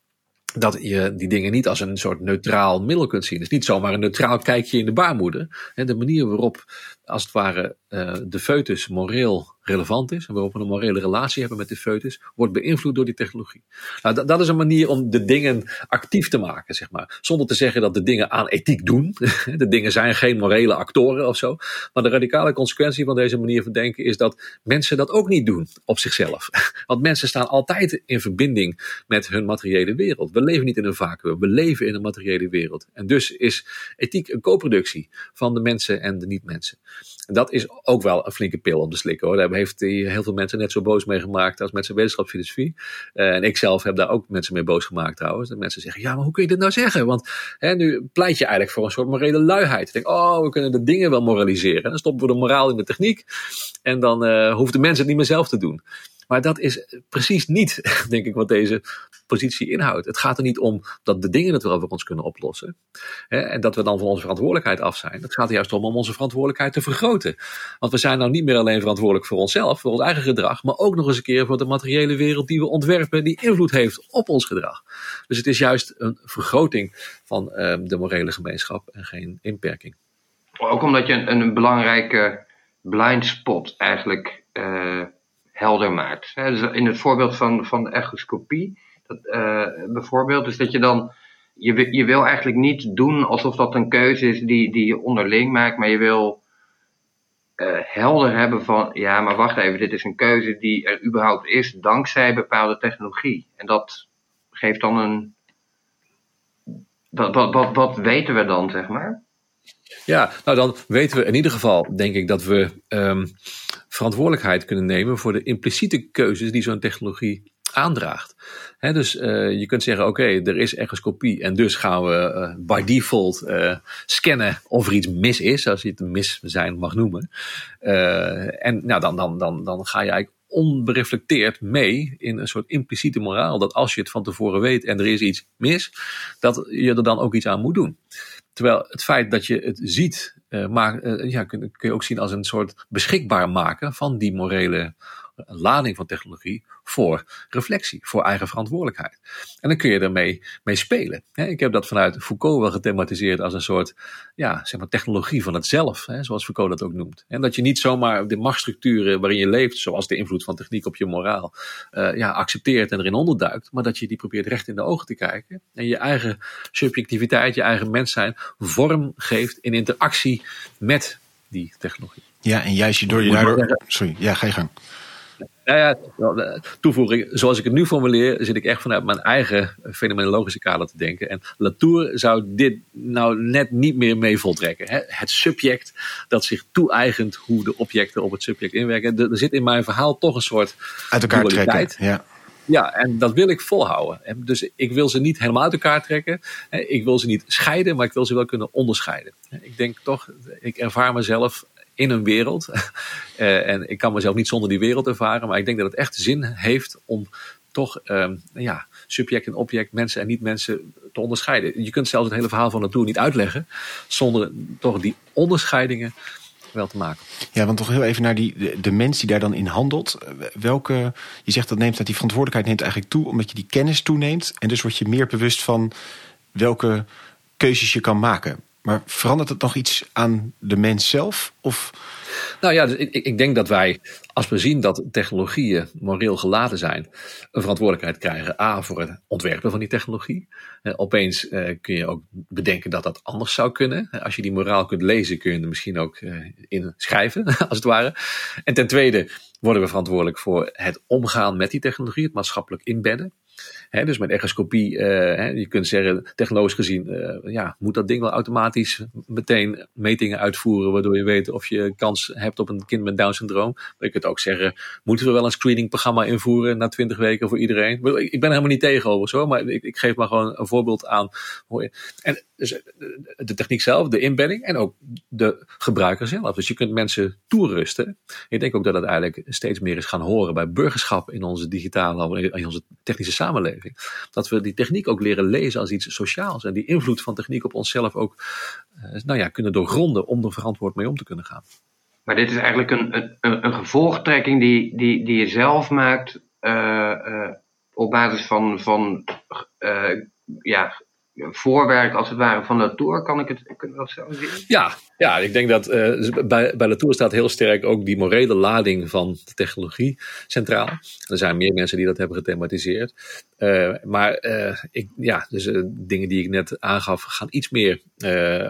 dat je die dingen niet als een soort neutraal middel kunt zien. Het is niet zomaar een neutraal kijkje in de baarmoeder. De manier waarop, als het ware, eh, de foetus moreel relevant is en waarop we een morele relatie hebben met de foetus, wordt beïnvloed door die technologie. Nou, dat, is een manier om de dingen actief te maken, zeg maar. Zonder te zeggen dat de dingen aan ethiek doen. De dingen zijn geen morele actoren of zo. Maar de radicale consequentie van deze manier van denken is dat mensen dat ook niet doen op zichzelf. Want mensen staan altijd in verbinding met hun materiële wereld. We leven niet in een vacuüm, we leven in een materiële wereld. En dus is ethiek een co-productie van de mensen en de niet-mensen. Dat is ook wel een flinke pil om te slikken hoor. Daar heeft hij heel veel mensen net zo boos mee gemaakt als met zijn wetenschapsfilosofie. Uh, en ik zelf heb daar ook mensen mee boos gemaakt trouwens. Dat mensen zeggen, ja maar hoe kun je dit nou zeggen? Want hè, nu pleit je eigenlijk voor een soort morele luiheid. Ik denk, oh we kunnen de dingen wel moraliseren. En dan stoppen we de moraal in de techniek. En dan uh, hoeft de mensen het niet meer zelf te doen. Maar dat is precies niet, denk ik, wat deze positie inhoudt. Het gaat er niet om dat de dingen het wel voor ons kunnen oplossen. Hè, en dat we dan van onze verantwoordelijkheid af zijn. Het gaat er juist om om onze verantwoordelijkheid te vergroten. Want we zijn nou niet meer alleen verantwoordelijk voor onszelf, voor ons eigen gedrag, maar ook nog eens een keer voor de materiële wereld die we ontwerpen, die invloed heeft op ons gedrag. Dus het is juist een vergroting van uh, de morele gemeenschap en geen inperking.
Ook omdat je een, een belangrijke blind spot eigenlijk uh, helder maakt. Dus in het voorbeeld van, van echoscopie, dat, uh, bijvoorbeeld, is dat je dan, je, je wil eigenlijk niet doen alsof dat een keuze is die, die je onderling maakt, maar je wil uh, helder hebben van, ja, maar wacht even, dit is een keuze die er überhaupt is dankzij bepaalde technologie. En dat geeft dan een, wat, wat, wat, wat weten we dan, zeg maar?
Ja, nou dan weten we in ieder geval, denk ik, dat we um, verantwoordelijkheid kunnen nemen voor de impliciete keuzes die zo'n technologie aandraagt. Dus uh, je kunt zeggen, oké, er is echoscopie en dus gaan we uh, by default uh, scannen of er iets mis is, als je het mis zijn mag noemen. en nou, dan, dan, dan, dan ga je eigenlijk onbereflecteerd mee in een soort impliciete moraal. Dat als je het van tevoren weet en er is iets mis, dat je er dan ook iets aan moet doen. Terwijl het feit dat je het ziet, uh, maak, uh, ja, kun, kun, je ook zien als een soort beschikbaar maken van die morele lading van technologie voor reflectie, voor eigen verantwoordelijkheid. En dan kun je ermee mee spelen. Ik heb dat vanuit Foucault wel gethematiseerd als een soort ja, zeg maar technologie van het zelf, zoals Foucault dat ook noemt. En dat je niet zomaar de machtsstructuren waarin je leeft, zoals de invloed van techniek op je moraal, uh, ja, accepteert en erin onderduikt, maar dat je die probeert recht in de ogen te kijken en je eigen subjectiviteit, je eigen mens zijn vorm geeft in interactie met die technologie.
Ja, en juist door je daardoor... Sorry, ja, ga je gang.
Nou ja, toevoeging. Zoals ik het nu formuleer, zit ik echt vanuit mijn eigen fenomenologische kader te denken. En Latour zou dit nou net niet meer mee voltrekken. Het subject dat zich toe-eigent hoe de objecten op het subject inwerken. Er zit in mijn verhaal toch een soort
uit elkaar trekken. Ja.
Ja, en dat wil ik volhouden. Dus ik wil ze niet helemaal uit elkaar trekken. Ik wil ze niet scheiden, maar ik wil ze wel kunnen onderscheiden. Ik denk toch, ik ervaar mezelf in een wereld. Eh, en ik kan mezelf niet zonder die wereld ervaren. Maar ik denk dat het echt zin heeft om toch ehm, ja, subject en object, mensen en niet-mensen te onderscheiden. Je kunt zelfs het hele verhaal van natuur niet uitleggen zonder toch die onderscheidingen wel te maken.
Ja, want toch heel even naar die, de, de, mens die daar dan in handelt. Welke, je zegt dat neemt dat die verantwoordelijkheid neemt eigenlijk toe omdat je die kennis toeneemt. En dus word je meer bewust van welke keuzes je kan maken. Maar verandert het nog iets aan de mens zelf? Of
nou ja, dus ik, ik denk dat wij, als we zien dat technologieën moreel geladen zijn, een verantwoordelijkheid krijgen. A, voor het ontwerpen van die technologie. Eh, opeens eh, kun je ook bedenken dat dat anders zou kunnen. Als je die moraal kunt lezen, kun je er misschien ook eh, in schrijven, als het ware. En ten tweede worden we verantwoordelijk voor het omgaan met die technologie, het maatschappelijk inbedden dus met echoscopie, uh, je kunt zeggen, technologisch gezien, uh, ja, moet dat ding wel automatisch meteen metingen uitvoeren, waardoor je weet of je kans hebt op een kind met Down syndroom. Maar je kunt ook zeggen, moeten we wel een screeningprogramma invoeren na twintig weken voor iedereen? Ik ben helemaal niet tegenover, zo, maar ik, ik geef maar gewoon een voorbeeld aan. En dus eh, de techniek zelf, de inbedding en ook de gebruiker zelf. Dus je kunt mensen toerusten. Ik denk ook dat het eigenlijk steeds meer is gaan horen bij burgerschap in onze digitale, in onze technische samenleving. Dat we die techniek ook leren lezen als iets sociaals en die invloed van techniek op onszelf ook eh, nou ja, kunnen doorgronden om er verantwoord mee om te kunnen gaan.
Maar dit is eigenlijk een, een, een gevolgtrekking die, die, die je zelf maakt uh, op basis van, van ja, voorwerk als het ware van Latour. Kan ik het, kunnen dat zo zien?
Ja, ja ik denk dat uh, bij, bij Latour staat heel sterk ook die morele lading van de technologie centraal. Er zijn meer mensen die dat hebben gethematiseerd. Uh, maar uh, ik, ja, dus dingen die ik net aangaf gaan iets meer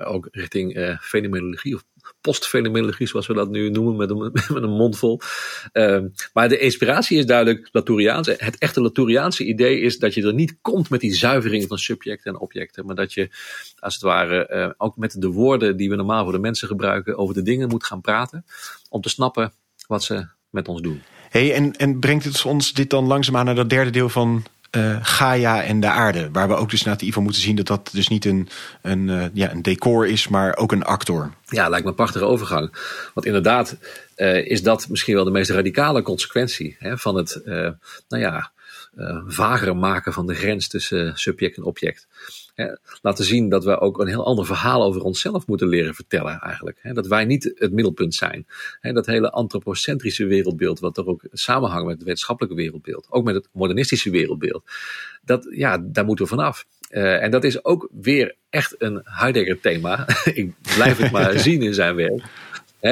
ook richting fenomenologie of postfenomenologie, zoals we dat nu noemen, met een, met een mond vol. Ehm, maar de inspiratie is duidelijk Latouriaans. Het echte Latouriaanse idee is dat je er niet komt met die zuivering van subjecten en objecten, maar dat je als het ware uh, ook met de woorden die we normaal voor de mensen gebruiken over de dingen moet gaan praten, om te snappen wat ze met ons doen.
Hey, en, en brengt het ons dit dan langzaamaan naar dat derde deel van uh, Gaia en de aarde. Waar we ook dus naar Ivo moeten zien dat dat dus niet een, een, uh, ja, een decor is, maar ook een actor.
Ja, lijkt me een prachtige overgang. Want inderdaad uh, is dat misschien wel de meest radicale consequentie hè, van het, nou ja, vagere maken van de grens tussen subject en object laten zien dat we ook een heel ander verhaal over onszelf moeten leren vertellen eigenlijk. dat wij niet het middelpunt zijn. dat hele antropocentrische wereldbeeld, wat er ook samenhangt met het wetenschappelijke wereldbeeld, ook met het modernistische wereldbeeld, dat, ja, daar moeten we vanaf. Uh, en dat is ook weer echt een Heidegger thema. Ik blijf het maar zien in zijn werk.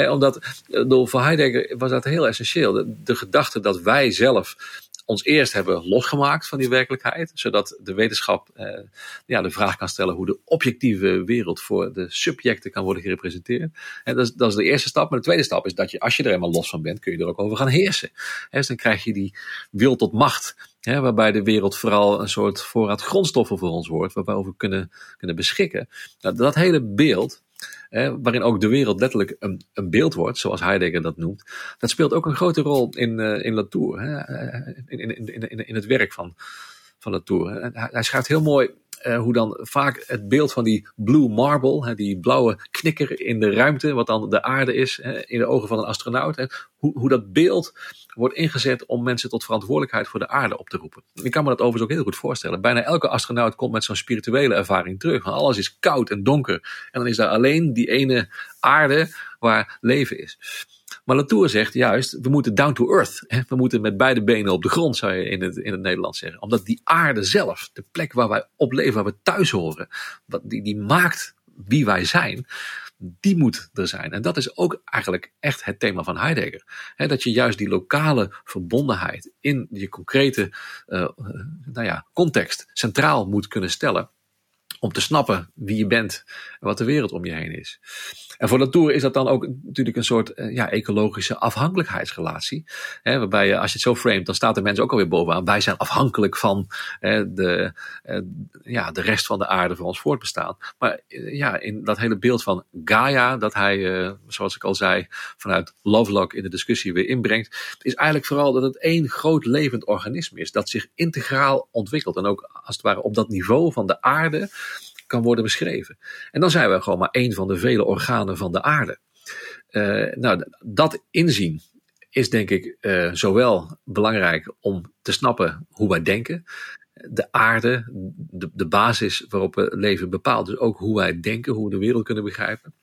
omdat door voor Heidegger was dat heel essentieel. De, de gedachte dat wij zelf ons eerst hebben losgemaakt van die werkelijkheid, zodat de wetenschap eh, ja, de vraag kan stellen hoe de objectieve wereld voor de subjecten kan worden gerepresenteerd. En dat, is, dat is de eerste stap. Maar de tweede stap is dat je, als je er eenmaal los van bent, kun je er ook over gaan heersen. He, dus dan krijg je die wil tot macht, waarbij de wereld vooral een soort voorraad grondstoffen voor ons wordt, waar we over kunnen, kunnen beschikken. Nou, dat hele beeld, waarin ook de wereld letterlijk een, een, beeld wordt, zoals Heidegger dat noemt, dat speelt ook een grote rol in, uh, in Latour, in, in, in, in, het werk van, van Latour. Hij, hij schrijft heel mooi uh, hoe dan vaak het beeld van die blue marble, hè, die blauwe knikker in de ruimte, wat dan de aarde is, hè, in de ogen van een astronaut, hè, hoe, hoe dat beeld wordt ingezet om mensen tot verantwoordelijkheid voor de aarde op te roepen. Ik kan me dat overigens ook heel goed voorstellen. Bijna elke astronaut komt met zo'n spirituele ervaring terug. Alles is koud en donker. En dan is daar alleen die ene aarde waar leven is. Maar Latour zegt juist, we moeten down to earth. Hè? We moeten met beide benen op de grond, zou je in het, in het Nederlands zeggen. Omdat die aarde zelf, de plek waar wij op leven, waar we thuis horen, wat, die, die maakt wie wij zijn die moet er zijn. En dat is ook eigenlijk echt het thema van Heidegger. dat je juist die lokale verbondenheid in je concrete uh, nou ja, context centraal moet kunnen stellen. Om te snappen wie je bent en wat de wereld om je heen is. En voor Latour is dat dan ook natuurlijk een soort ja, ecologische afhankelijkheidsrelatie. Hè, waarbij als je het zo framet, dan staat de mens ook alweer bovenaan. Wij zijn afhankelijk van de, ja, de rest van de aarde voor ons voortbestaan. Maar ja, in dat hele beeld van Gaia, dat hij, zoals ik al zei, vanuit Lovelock in de discussie weer inbrengt, is eigenlijk vooral dat het één groot levend organisme is. Dat zich integraal ontwikkelt. En ook als het ware op dat niveau van de aarde kan worden beschreven. En dan zijn we gewoon maar één van de vele organen van de aarde. Uh, nou, dat inzien is denk ik uh, zowel belangrijk om te snappen hoe wij denken. De aarde, de, basis waarop we leven, bepaalt dus ook hoe wij denken, hoe we de wereld kunnen begrijpen.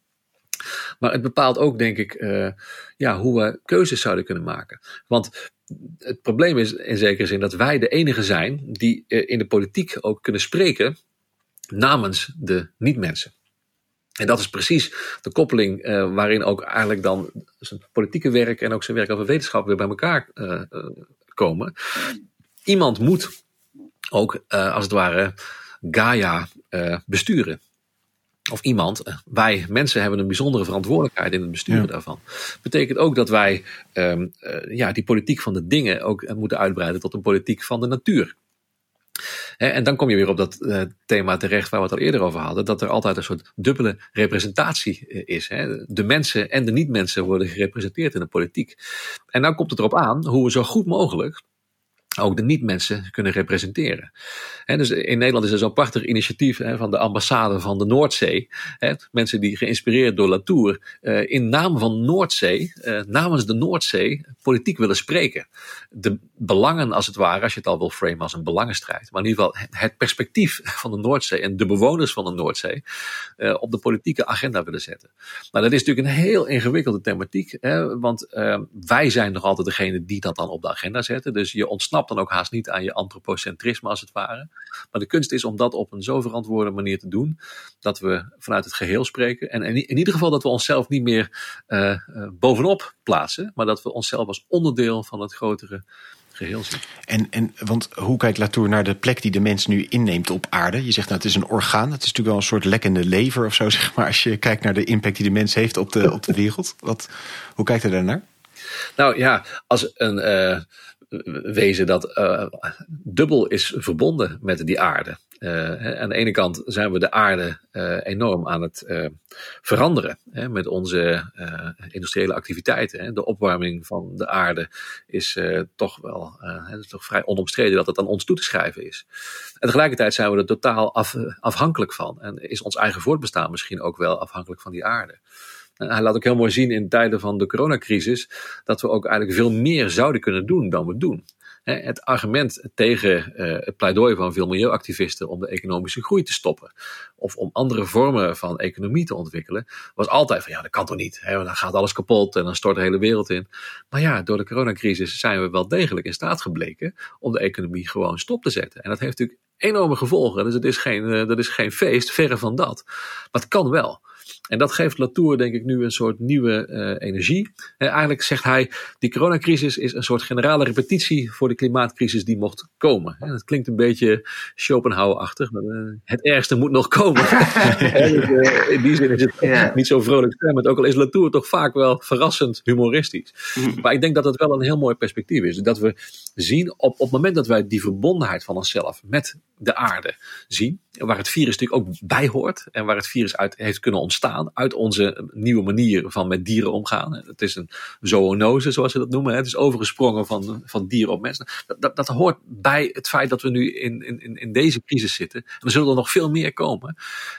Maar het bepaalt ook, denk ik, uh, ja, hoe we keuzes zouden kunnen maken. Want het probleem is in zekere zin dat wij de enige zijn die in de politiek ook kunnen spreken namens de niet-mensen. En dat is precies de koppeling uh, waarin ook eigenlijk dan zijn politieke werk en ook zijn werk over wetenschap weer bij elkaar uh, uh, komen. Iemand moet ook als het ware Gaia besturen. Of iemand, wij mensen hebben een bijzondere verantwoordelijkheid in het besturen ja. daarvan. Betekent ook dat wij um, ja, die politiek van de dingen ook moeten uitbreiden tot een politiek van de natuur en dan kom je weer op dat uh, thema terecht waar we het al eerder over hadden, dat er altijd een soort dubbele representatie uh, is. Hè. De mensen en de niet-mensen worden gerepresenteerd in de politiek. En dan komt het erop aan hoe we zo goed mogelijk ook de niet-mensen kunnen representeren. Dus in Nederland is er zo'n prachtig initiatief he, van de ambassade van de Noordzee. He, mensen die geïnspireerd door Latour uh, in naam van Noordzee, uh, namens de Noordzee, politiek willen spreken. De belangen als het ware, als je het al wil framen als een belangenstrijd. Maar in ieder geval het perspectief van de Noordzee en de bewoners van de Noordzee uh, op de politieke agenda willen zetten. Nou, dat is natuurlijk een heel ingewikkelde thematiek. want wij zijn nog altijd degene die dat dan op de agenda zetten. Dus je ontsnapt dan ook haast niet aan je antropocentrisme als het ware. Maar de kunst is om dat op een zo verantwoorde manier te doen dat we vanuit het geheel spreken. En in, ieder geval dat we onszelf niet meer uh, bovenop plaatsen, maar dat we onszelf als onderdeel van het grotere geheel zien.
En, en want hoe kijkt Latour naar de plek die de mens nu inneemt op aarde? Je zegt nou het is een orgaan, het is natuurlijk wel een soort lekkende lever of zo, zeg maar, als je kijkt naar de impact die de mens heeft op de, op de wereld. Wat, hoe kijkt hij daarnaar?
Nou ja, als een. Uh, wezen dat uh, dubbel is verbonden met die aarde. Uh, aan de ene kant zijn we de aarde uh, enorm aan het veranderen hè, met onze industriële activiteiten. Hè. De opwarming van de aarde is toch wel het is toch vrij onomstreden dat het aan ons toe te schrijven is. En tegelijkertijd zijn we er totaal af, afhankelijk van. En is ons eigen voortbestaan misschien ook wel afhankelijk van die aarde. Hij laat ook heel mooi zien in tijden van de coronacrisis dat we ook eigenlijk veel meer zouden kunnen doen dan we doen. Het argument tegen het pleidooi van veel milieuactivisten om de economische groei te stoppen of om andere vormen van economie te ontwikkelen, was altijd van ja, dat kan toch niet. Dan gaat alles kapot en dan stort de hele wereld in. Maar ja, door de coronacrisis zijn we wel degelijk in staat gebleken om de economie gewoon stop te zetten. En dat heeft natuurlijk enorme gevolgen. Dus het is geen, dat is geen feest, verre van dat. Maar het kan wel. En dat geeft Latour denk ik nu een soort nieuwe uh, energie. En eigenlijk zegt hij, die coronacrisis is een soort generale repetitie voor de klimaatcrisis die mocht komen. En dat klinkt een beetje Schopenhauer-achtig, maar uh, het ergste moet nog komen. dus, in die zin is het ja. niet zo vrolijk stemmend, ook al is Latour toch vaak wel verrassend humoristisch. Mm. Maar ik denk dat het wel een heel mooi perspectief is. Dat we zien, op, op het moment dat wij die verbondenheid van onszelf met de aarde zien, waar het virus natuurlijk ook bij hoort en waar het virus uit heeft kunnen ontstaan, uit onze nieuwe manier van met dieren omgaan. Het is een zoonose, zoals ze dat noemen. Het is overgesprongen van, van dieren op mensen. Dat, dat, dat hoort bij het feit dat we nu in, in, in deze crisis zitten. En er zullen er nog veel meer komen.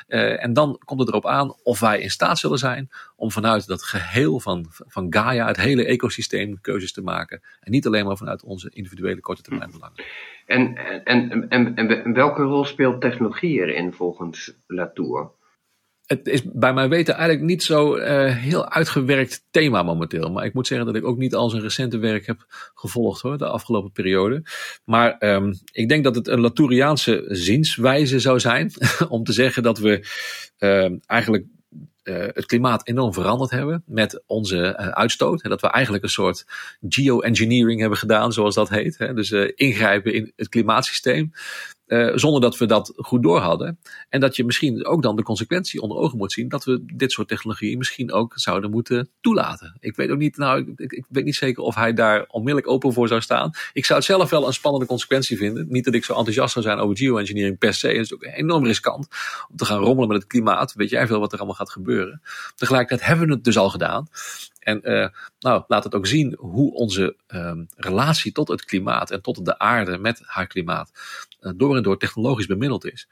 Uh, en dan komt het erop aan of wij in staat zullen zijn om vanuit dat geheel van, van Gaia, het hele ecosysteem, keuzes te maken. En niet alleen maar vanuit onze individuele korte termijn belangen.
En, en, en, en, welke rol speelt technologie erin volgens Latour?
Het is bij mijn weten eigenlijk niet zo uh, heel uitgewerkt thema momenteel. Maar ik moet zeggen dat ik ook niet al zijn recente werk heb gevolgd hoor, de afgelopen periode. Maar um, ik denk dat het een Latouriaanse zienswijze zou zijn om te zeggen dat we uh, eigenlijk uh, het klimaat enorm veranderd hebben met onze uh, uitstoot. En dat we eigenlijk een soort geoengineering hebben gedaan, zoals dat heet. Hè? Dus ingrijpen in het klimaatsysteem. Uh, zonder dat we dat goed door hadden. En dat je misschien ook dan de consequentie onder ogen moet zien dat we dit soort technologieën misschien ook zouden moeten toelaten. Ik weet ook niet, nou, ik, ik, weet niet zeker of hij daar onmiddellijk open voor zou staan. Ik zou het zelf wel een spannende consequentie vinden. Niet dat ik zo enthousiast zou zijn over geoengineering per se. Het is ook enorm riskant om te gaan rommelen met het klimaat. Weet jij veel wat er allemaal gaat gebeuren. Tegelijkertijd hebben we het dus al gedaan. En uh, nou, laat het ook zien hoe onze um, relatie tot het klimaat en tot de aarde met haar klimaat door en door technologisch bemiddeld is.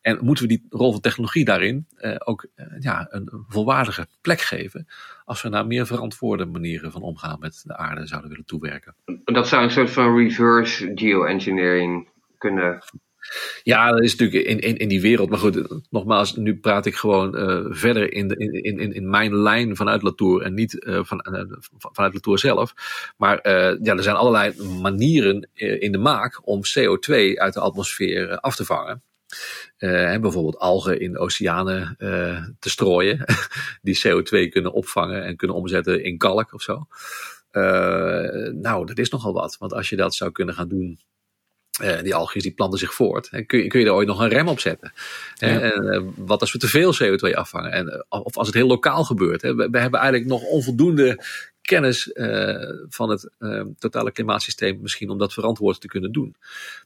En moeten we die rol van technologie daarin uh, ook ja, een volwaardige plek geven als we naar meer verantwoorde manieren van omgaan met de aarde zouden willen toewerken.
Dat zou een soort van reverse geoengineering kunnen
ja, dat is natuurlijk in, in, in die wereld. Maar goed, nogmaals, nu praat ik gewoon uh, verder in, de, in, in, in mijn lijn vanuit Latour en niet uh, van, uh, vanuit Latour zelf. Maar ja, er zijn allerlei manieren in de maak om CO2 uit de atmosfeer af te vangen. Uh, bijvoorbeeld algen in oceanen te strooien, die CO2 kunnen opvangen en kunnen omzetten in kalk of zo. Nou, dat is nogal wat. Want als je dat zou kunnen gaan doen uh, die algen die planten zich voort. En kun, je, kun je er ooit nog een rem op zetten? Ja. En, uh, wat als we te veel CO2 afvangen? En, of als het heel lokaal gebeurt? Hè? We, we, hebben eigenlijk nog onvoldoende kennis van het totale klimaatsysteem misschien om dat verantwoord te kunnen doen.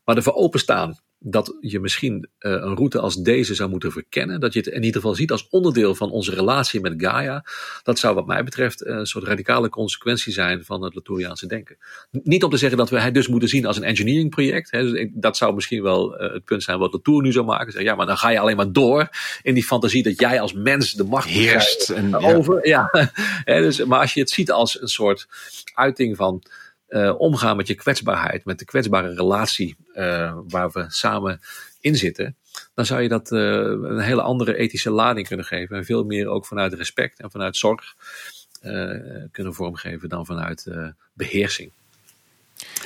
Maar ervoor openstaan dat je misschien uh, een route als deze zou moeten verkennen. Dat je het in ieder geval ziet als onderdeel van onze relatie met Gaia. Dat zou wat mij betreft een soort radicale consequentie zijn van het Latouriaanse denken. Niet om te zeggen dat we het dus moeten zien als een engineering project. Hè. Dus dat zou misschien wel uh, het punt zijn wat Latour nu zou maken. Zeg, ja, maar dan ga je alleen maar door in die fantasie dat jij als mens de macht
heerst. En,
over. Ja. ja. dus, maar als je het ziet als een soort uiting van uh, omgaan met je kwetsbaarheid, met de kwetsbare relatie uh, waar we samen in zitten, dan zou je dat uh, een hele andere ethische lading kunnen geven. En veel meer ook vanuit respect en vanuit zorg kunnen vormgeven dan vanuit beheersing.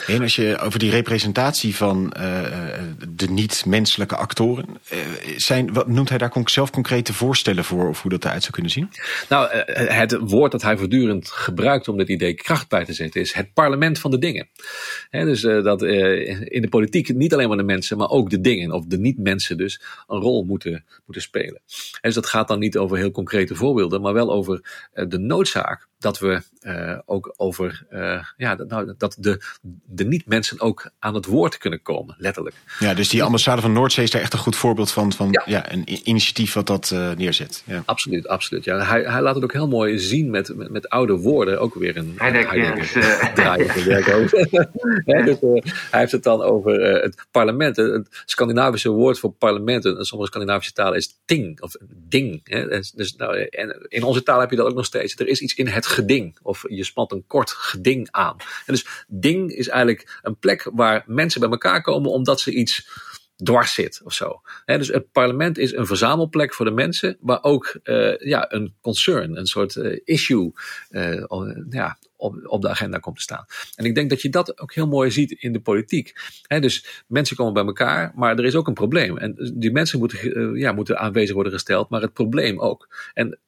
En als je over die representatie van uh, de niet-menselijke actoren, uh, zijn, wat, noemt hij daar zelf concrete voorstellen voor of hoe dat eruit zou kunnen zien?
Nou, het woord dat hij voortdurend gebruikt om dit idee kracht bij te zetten is het parlement van de dingen. Dus dat in de politiek niet alleen maar de mensen, maar ook de dingen, of de niet-mensen dus, een rol moeten, moeten spelen. En dus dat gaat dan niet over heel concrete voorbeelden, maar wel over de noodzaak dat we uh, ook over, uh, ja, dat, nou, dat de, de niet-mensen ook aan het woord kunnen komen, letterlijk.
Ja, dus die ambassade van Noordzee is daar echt een goed voorbeeld van, van ja. ja een initiatief wat dat uh, neerzet. Ja.
Absoluut, absoluut. Ja. Hij, hij laat het ook heel mooi zien met, met, met oude woorden, ook weer een
Heidegger
ja, dus, hij heeft het dan over het parlement. Het Scandinavische woord voor parlement in sommige Scandinavische talen is ting, of ding. Hè. Dus, nou, en in onze taal heb je dat ook nog steeds. Er is iets in het geding. Of je spant een kort geding aan. En dus ding is eigenlijk een plek waar mensen bij elkaar komen omdat ze iets dwars zit of zo. dus het parlement is een verzamelplek voor de mensen, waar ook uh, ja, een concern, een soort uh, issue uh, ja, op, op de agenda komt te staan. En ik denk dat je dat ook heel mooi ziet in de politiek. dus mensen komen bij elkaar, maar er is ook een probleem. En die mensen moeten, ja, moeten aanwezig worden gesteld, maar het probleem ook. En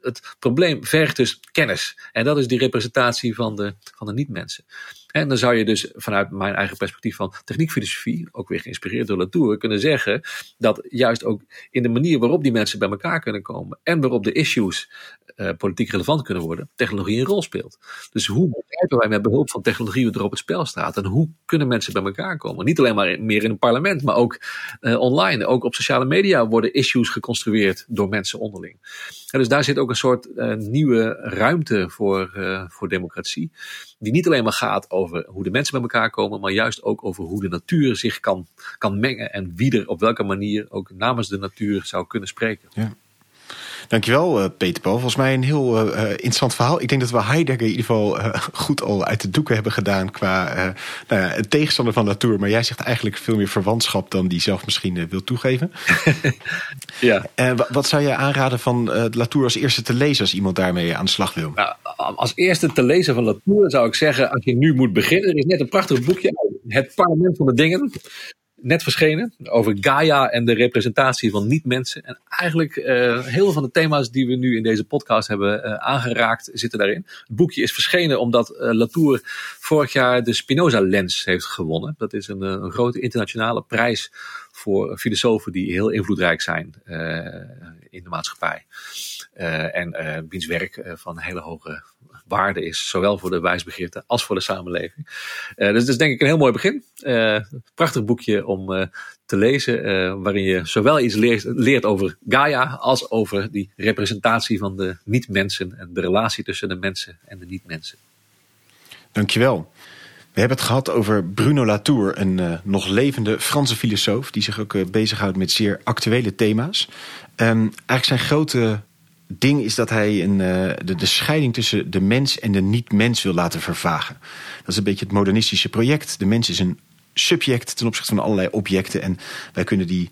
het probleem vergt dus kennis. En dat is die representatie van de, van de niet-mensen. En dan zou je dus vanuit mijn eigen perspectief van techniekfilosofie, ook weer geïnspireerd door Latour, kunnen zeggen dat juist ook in de manier waarop die mensen bij elkaar kunnen komen en waarop de issues uh, politiek relevant kunnen worden, technologie een rol speelt. Dus hoe begrijpen wij met behulp van technologie wat er op het spel staat en hoe kunnen mensen bij elkaar komen? Niet alleen maar meer in een parlement, maar ook uh, online. Ook op sociale media worden issues geconstrueerd door mensen onderling. Dus daar zit ook een soort uh, nieuwe ruimte voor, voor democratie, die niet alleen maar gaat over hoe de mensen bij elkaar komen, maar juist ook over hoe de natuur zich kan, kan mengen en wie er op welke manier ook namens de natuur zou kunnen spreken.
Ja. Dankjewel, uh, Peter Paul. Volgens mij een heel uh, interessant verhaal. Ik denk dat we Heidegger in ieder geval uh, goed al uit de doeken hebben gedaan qua nou ja, het tegenstander van Latour. Maar jij zegt eigenlijk veel meer verwantschap dan die zelf misschien wil toegeven.
ja.
wat zou je aanraden van Latour als eerste te lezen als iemand daarmee aan de slag wil?
Nou, als eerste te lezen van Latour zou ik zeggen, als je nu moet beginnen, er is net een prachtig boekje Het Parlement van de Dingen net verschenen over Gaia en de representatie van niet-mensen. En eigenlijk uh, heel veel van de thema's die we nu in deze podcast hebben uh, aangeraakt zitten daarin. Het boekje is verschenen omdat uh, Latour vorig jaar de Spinoza Lens heeft gewonnen. Dat is een, een grote internationale prijs voor filosofen die heel invloedrijk zijn in de maatschappij. en wiens werk van hele hoge waarde is, zowel voor de wijsbegeerte als voor de samenleving. Uh, dus dat is denk ik een heel mooi begin. Uh, prachtig boekje om uh, te lezen, waarin je zowel iets leert, leert, over Gaia als over die representatie van de niet-mensen en de relatie tussen de mensen en de niet-mensen.
Dankjewel. We hebben het gehad over Bruno Latour, een nog levende Franse filosoof die zich ook bezighoudt met zeer actuele thema's. Um, eigenlijk zijn grote ding is dat hij een, uh, de, de scheiding tussen de mens en de niet-mens wil laten vervagen. Dat is een beetje het modernistische project. De mens is een subject ten opzichte van allerlei objecten. En wij kunnen die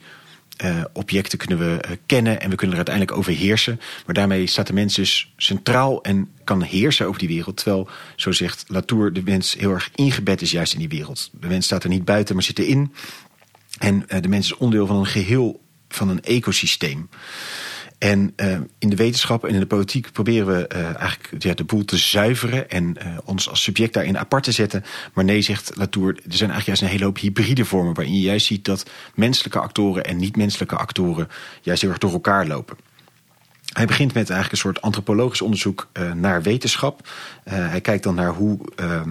uh, objecten kunnen we uh, kennen en we kunnen er uiteindelijk over heersen. Maar daarmee staat de mens dus centraal en kan heersen over die wereld. Terwijl, zo zegt Latour, de mens heel erg ingebed is juist in die wereld. De mens staat er niet buiten, maar zit erin. En de mens is onderdeel van een geheel, van een ecosysteem. En uh, in de wetenschap en in de politiek proberen we uh, eigenlijk ja, de boel te zuiveren en uh, ons als subject daarin apart te zetten. Maar nee, zegt Latour, er zijn eigenlijk juist een hele hoop hybride vormen waarin je juist ziet dat menselijke actoren en niet-menselijke actoren juist heel erg door elkaar lopen. Hij begint met eigenlijk een soort antropologisch onderzoek uh, naar wetenschap. Uh, hij kijkt dan naar hoe uh,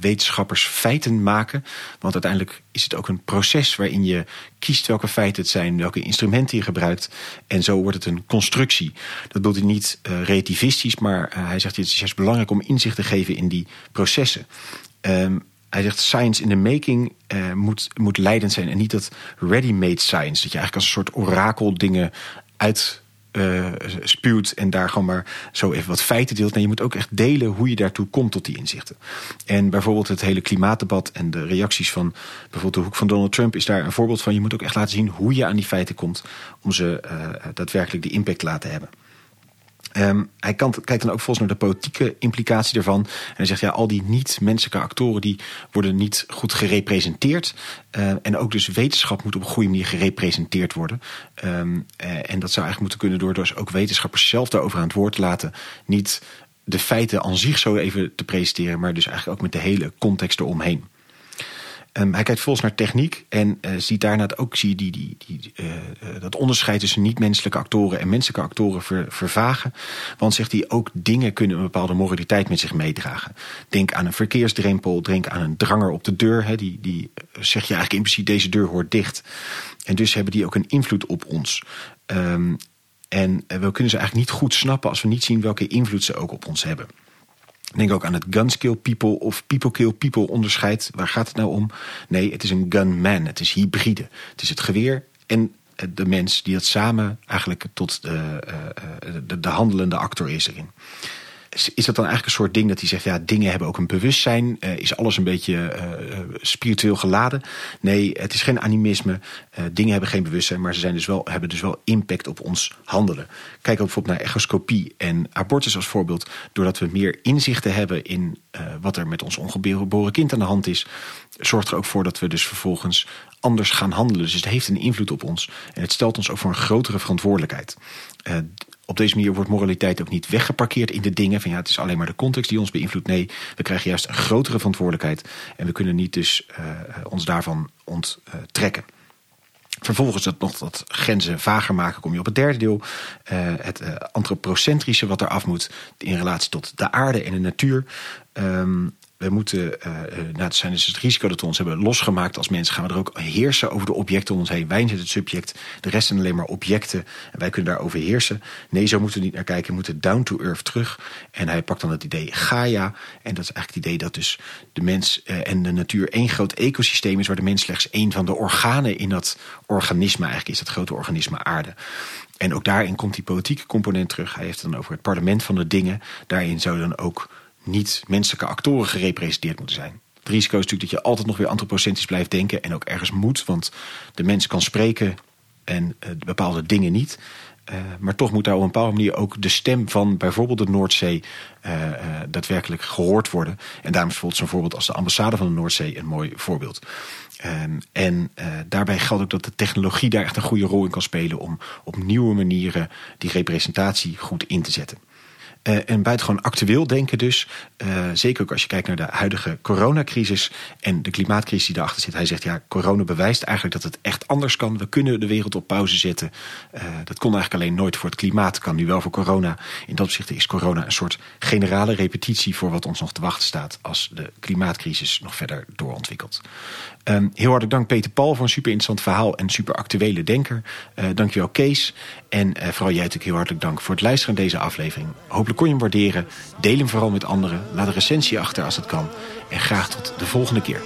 wetenschappers feiten maken. Want uiteindelijk is het ook een proces waarin je kiest welke feiten het zijn, welke instrumenten je gebruikt. En zo wordt het een constructie. Dat bedoelt hij niet relativistisch, maar hij zegt het is juist belangrijk om inzicht te geven in die processen. Ehm, hij zegt science in the making moet, moet leidend zijn. En niet dat ready-made science. Dat je eigenlijk als een soort orakel dingen uit uh, spuwt en daar gewoon maar zo even wat feiten deelt. Nee, je moet ook echt delen hoe je daartoe komt tot die inzichten. En bijvoorbeeld het hele klimaatdebat en de reacties van bijvoorbeeld de hoek van Donald Trump is daar een voorbeeld van. Je moet ook echt laten zien hoe je aan die feiten komt om ze uh, daadwerkelijk die impact te laten hebben. Um, hij kan, kijkt dan ook volgens naar de politieke implicatie ervan. En hij zegt, ja, al die niet-menselijke actoren... die worden niet goed gerepresenteerd. Uh, en ook dus wetenschap moet op een goede manier gerepresenteerd worden. Um, uh, en dat zou eigenlijk moeten kunnen door dus ook wetenschappers zelf daarover aan het woord te laten. Niet de feiten aan zich zo even te presenteren... maar dus eigenlijk ook met de hele context eromheen. Um, hij kijkt volgens naar techniek en uh, ziet daarna ook zie die, die, die, uh, dat onderscheid tussen niet-menselijke actoren en menselijke actoren ver, vervagen. Want zegt hij ook dingen kunnen een bepaalde moraliteit met zich meedragen. Denk aan een verkeersdrempel, denk aan een dranger op de deur. Hè, die, die zeg je eigenlijk in principe deze deur hoort dicht. En dus hebben die ook een invloed op ons. Um, en we kunnen ze eigenlijk niet goed snappen als we niet zien welke invloed ze ook op ons hebben. Denk ook aan het guns kill people of people kill people onderscheid. Waar gaat het nou om? Nee, het is een gunman. Het is hybride. Het is het geweer en de mens die dat samen eigenlijk tot de, de, de handelende actor is erin is dat dan eigenlijk een soort ding dat hij zegt, ja, dingen hebben ook een bewustzijn. Uh, is alles een beetje uh, spiritueel geladen? Nee, het is geen animisme. Dingen hebben geen bewustzijn, maar ze zijn dus wel, hebben dus wel impact op ons handelen. Kijk ook bijvoorbeeld naar echoscopie en abortus als voorbeeld. Doordat we meer inzichten hebben in wat er met ons ongeboren kind aan de hand is, zorgt er ook voor dat we dus vervolgens anders gaan handelen. Dus het heeft een invloed op ons. En het stelt ons ook voor een grotere verantwoordelijkheid op deze manier wordt moraliteit ook niet weggeparkeerd in de dingen. Van ja, het is alleen maar de context die ons beïnvloedt. Nee, we krijgen juist een grotere verantwoordelijkheid. En we kunnen niet dus uh, ons daarvan onttrekken. Vervolgens dat nog wat grenzen vager maken, kom je op het derde deel. Uh, het antropocentrische wat er af moet in relatie tot de aarde en de natuur. Um, we moeten, uh, nou, zijn dus het risico dat we ons hebben losgemaakt als mensen, gaan we er ook heersen over de objecten om ons heen. Wij zijn het subject, de rest zijn alleen maar objecten en wij kunnen daarover heersen. Nee, zo moeten we niet naar kijken, we moeten down to earth terug. En hij pakt dan het idee Gaia, en dat is eigenlijk het idee dat dus de mens uh, en de natuur één groot ecosysteem is, waar de mens slechts één van de organen in dat organisme eigenlijk is, dat grote organisme aarde. En ook daarin komt die politieke component terug. Hij heeft het dan over het parlement van de dingen. Daarin zou dan ook niet menselijke actoren gerepresenteerd moeten zijn. Het risico is natuurlijk dat je altijd nog weer antropocentrisch blijft denken en ook ergens moet, want de mens kan spreken en uh, bepaalde dingen niet. maar toch moet daar op een bepaalde manier ook de stem van bijvoorbeeld de Noordzee uh, daadwerkelijk gehoord worden. En daarom is bijvoorbeeld zo'n voorbeeld als de ambassade van de Noordzee een mooi voorbeeld. Um, en daarbij geldt ook dat de technologie daar echt een goede rol in kan spelen om op nieuwe manieren die representatie goed in te zetten. Uh, en buitengewoon actueel denken dus. Uh, zeker ook als je kijkt naar de huidige coronacrisis en de klimaatcrisis die daarachter zit. Hij zegt ja, corona bewijst eigenlijk dat het echt anders kan. We kunnen de wereld op pauze zetten. Uh, dat kon eigenlijk alleen nooit voor het klimaat, kan nu wel voor corona. In dat opzicht is corona een soort generale repetitie voor wat ons nog te wachten staat als de klimaatcrisis nog verder doorontwikkelt. Um, heel hartelijk dank Peter Paul voor een super interessant verhaal en super actuele denker. Uh, dankjewel Kees. En uh, vooral jij natuurlijk heel hartelijk dank voor het luisteren naar deze aflevering. Hopelijk kon je hem waarderen. Deel hem vooral met anderen. Laat een recensie achter als het kan. En graag tot de volgende keer.